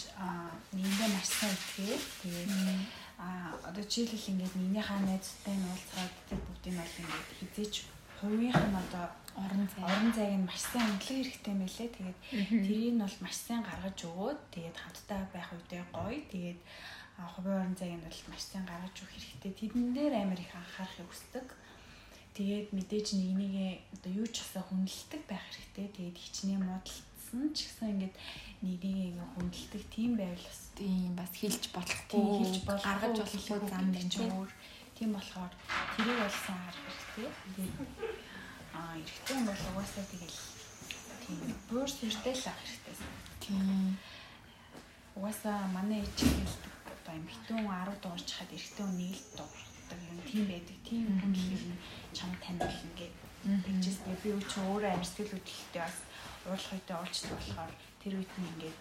нэгэндээ маш сайн итгэе. Тэгээд а одоо жишээлбэл ингээд нэгнийхээ найзтай нь уулзгаад тэр бүгдийг бол ингээд хизээч хувийнх нь одоо орон зай орон зайг нь маш сайн хөндлөх хэрэгтэй мэлээ. Тэгээд тэрийг нь бол маш сайн гаргаж өгөөд тэгээд хамтдаа байх үедээ гоё. Тэгээд хувийн орон зайг нь бол маш сайн гаргаж өгөх хэрэгтэй. Тэдэн дээр амар их анхаарахыг хүсдэг. Тэгээд мэдээж нэг нэгэ одоо юу ч асаа хүндэлдэг байх хэрэгтэй. Тэгээд хичнээн модалцсан ч гэсэн ингээд нэг нэгэ хүндэлдэг тийм байвал бас тийм бас хэлж болохгүй хэлж гаргаж болохгүй зам байна. Тийм болохоор тэрийг бол сайн харах хэрэгтэй. Аа эрэгтэй хүн бол угаасаа тэгэл тийм буур сэртэй л ах хэрэгтэй. Тийм. Угаасаа манай ээж хэлдэг одоо эмэгтэй хүн 10 дуурч хаад эрэгтэй хүн нэг л дуурдаг юм тийм байдаг. Тийм хүн л юм чам танил ингээд тэгжээс би юу ч өөрөө амьсгал хөдөлгөлтэй бас уурлах үедээ уулздаг болохоор тэр үед нь ингээд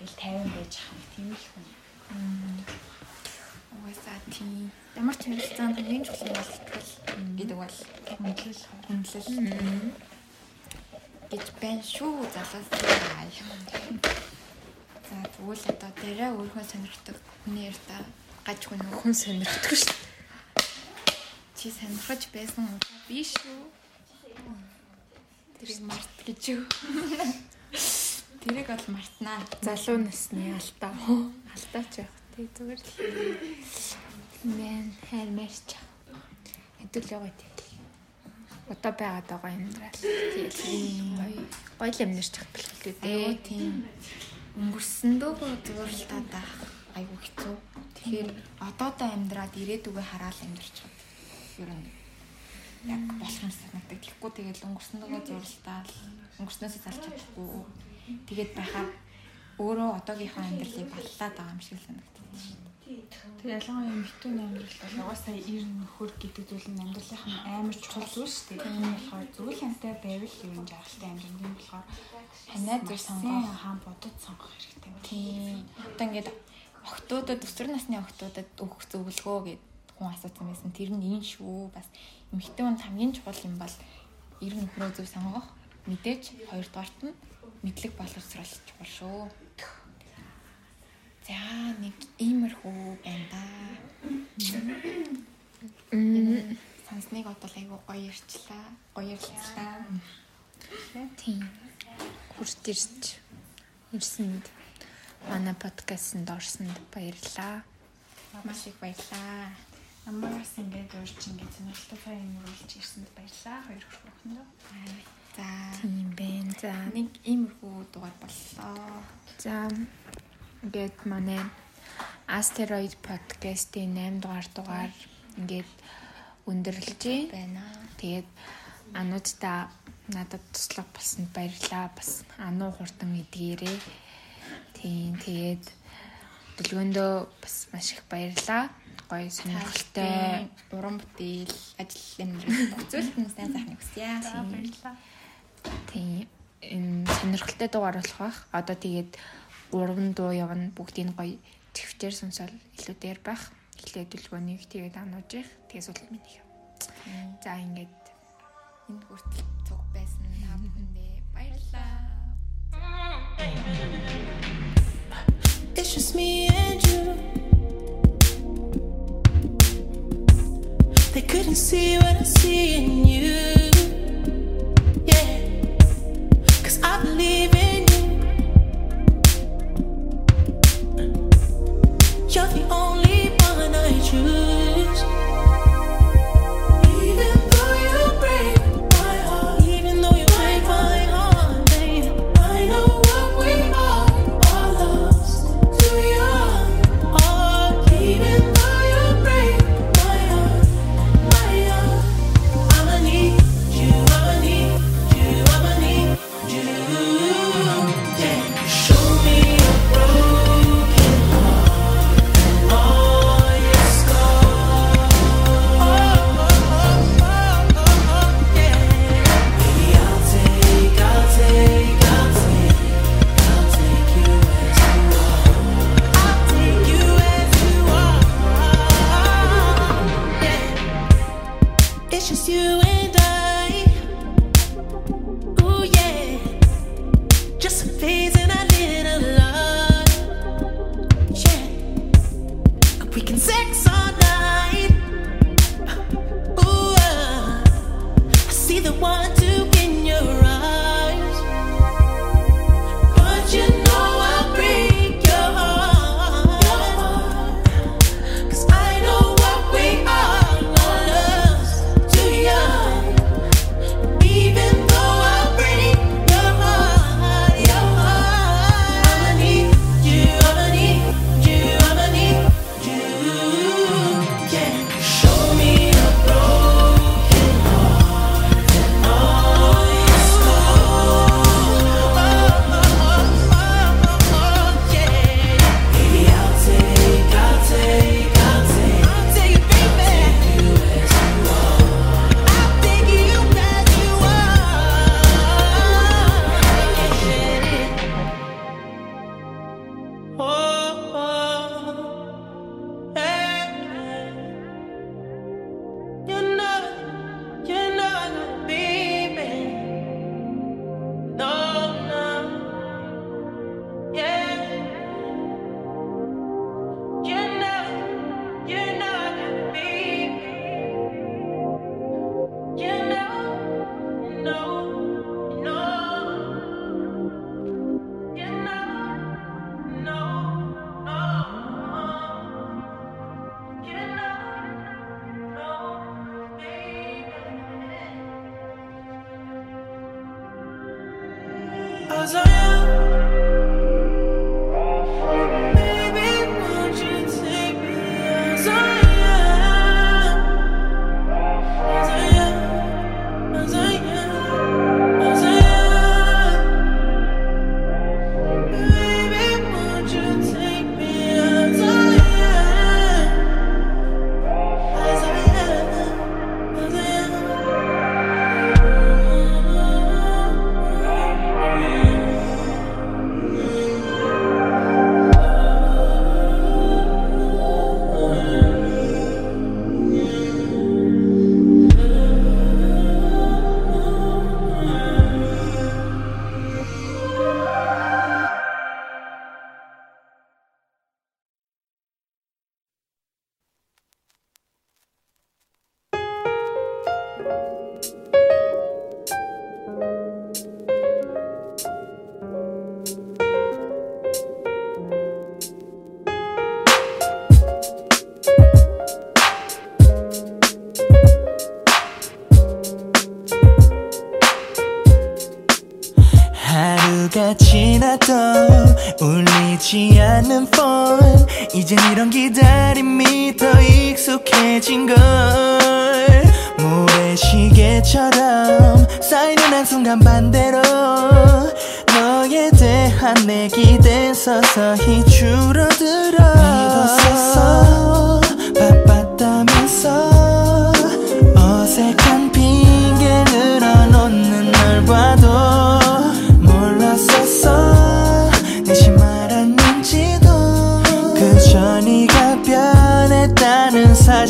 ингээл 50 байж ах нэг тийм л хүн. Угаасаа тийм. Ямар ч харилцаанд хамгийн чухал бол итгэл гэдэг бол хүндлэл хүндлэл гэж байна шүү залуусаа. За тэгвэл одоо дараа өөрөө сонирхдаг хүний ярьта гаж хүн хүн сонирхдаг шүү. Чи сонирхож байсан би шүү. Тэрийг март гэж юу? Тэрийг бол мартнаа. Залуу насны алдаа. Алдаач яах тий зүгээр л. Мэн хаймарч. Хэдүүл яваа тий. Одоо байгаад байгаа амьдрал. Тийм гоё. Гоё л амьдарч чаддаг л дээ. Тийм. Өнгөрсөндөө зурлаад байх айгу хэцүү. Тэгэхээр одоодоо амьдраад ирээдүгөө хараад амьдарч байгаа. Ер нь яг болох юм санагддаг. Тэгэхгүй тэгээд өнгөрсөндөө зурлаад өнгөрснөөсөө залж чадахгүй. Тэгээд байхаа өөрөө одоогийнхоо амьдралыг баллаад байгаа юм шиг санагддаг шүү дээ. Тэг ялангуяа эмэгтэйний амьдрал бол угаасаа ир нөхөр гэдэг зүйл нь амьдралынх нь амар чухал зүйл шүү дээ. Тийм болохоор зөвл хантай байвал ер нь жаргалтай амьдрал юм болохоор Ханаа зүр сонгох. хаан бодод сонгох хэрэгтэй. Тийм. Одоо ингээд охтуудад өсвөр насны охтуудад өгөх зөвлөгөө гэд хүн асуусан байсан. Тэр нь энэ шүү. Бас эмэгтэй хүнд хамгийн чухал юм бол ир нөхрөө зөв сонгох. Мэдээж хоёрдугаарт нь мэдлэг боловсрол чухал шүү. За нэг иймэрхүү байна да. Мм. Сансныг бодвол айгу гоё ирчлээ. Гоё ирлээ. Тийм. Хурд ирж ирсэнд манай подкастт орсонд баярлалаа. Маш их баярлаа. Намаас ингээд урьж ингээд сонирхолтой юм уруулж ирсэнд баярлалаа. Хоёр охиндоо. За Тийм байна. За нэг иймэрхүү дугаар боллоо. За ингээд манай Asteroid podcast-ийн 8 дугаар дугаар ингээд өндөрлөж байна. Тэгээд ануудаа надад туслах болсонд баярлалаа. Бас ануу хурдан эдгээрээ. Тийм тэгээд дэлгөөндөө бас маш их баярлалаа. Гоё сонирхолтой уран бүтээл, ажил бүх зүйлд нь сайн сайхан хүсье. За баярлалаа. тийм энэ сонирхолтой дугаар болох байх. Одоо тэгээд гурван дуу явна. Бүгдийг гоё твчээр сонсоод илүү дээр байх. Эхлээд дэлгөөнийг тэгээд анууж их. Тэгээд сүүлд минь их. За ингээд энэ хүртэл цуг байсан та бүхэндээ баярлалаа. It's just me and you. They couldn't see what I see in you. Yeah. Cause I believe in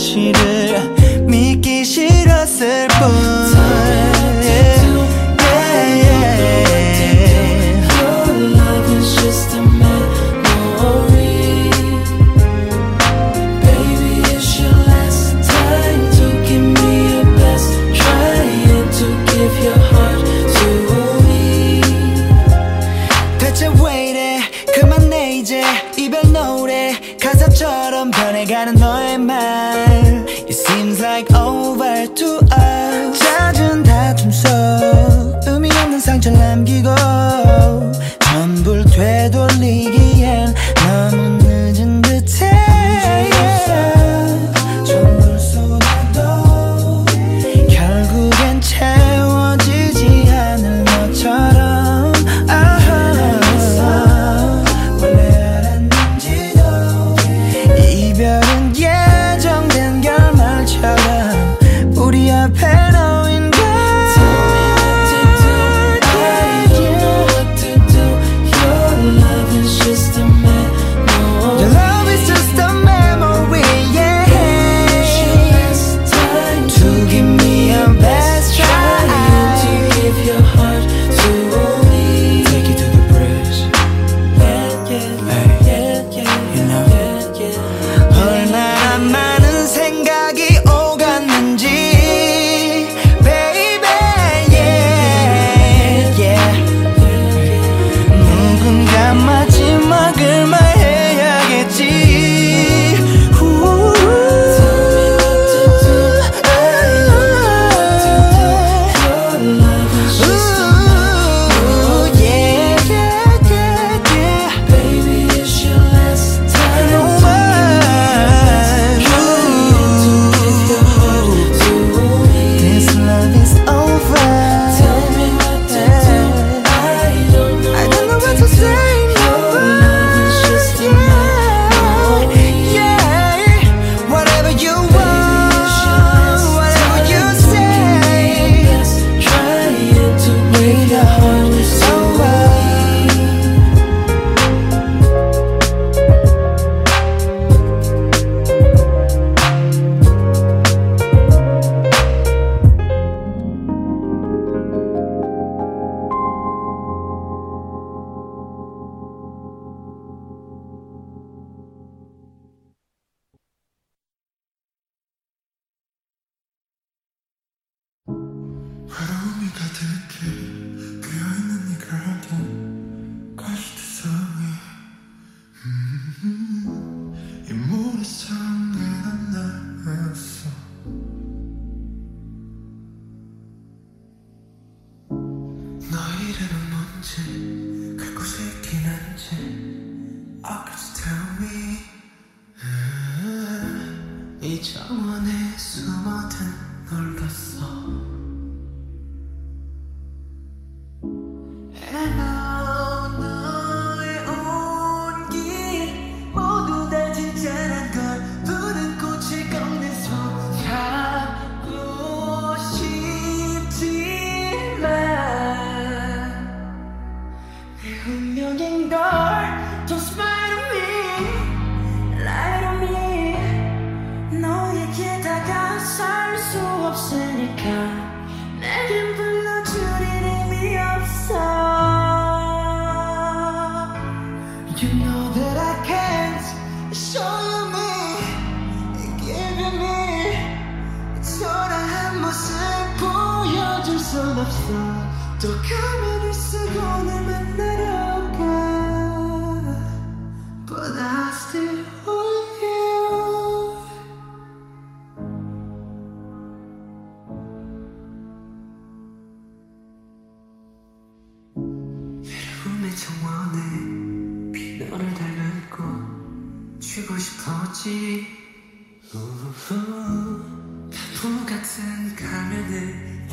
사실을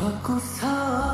벗고서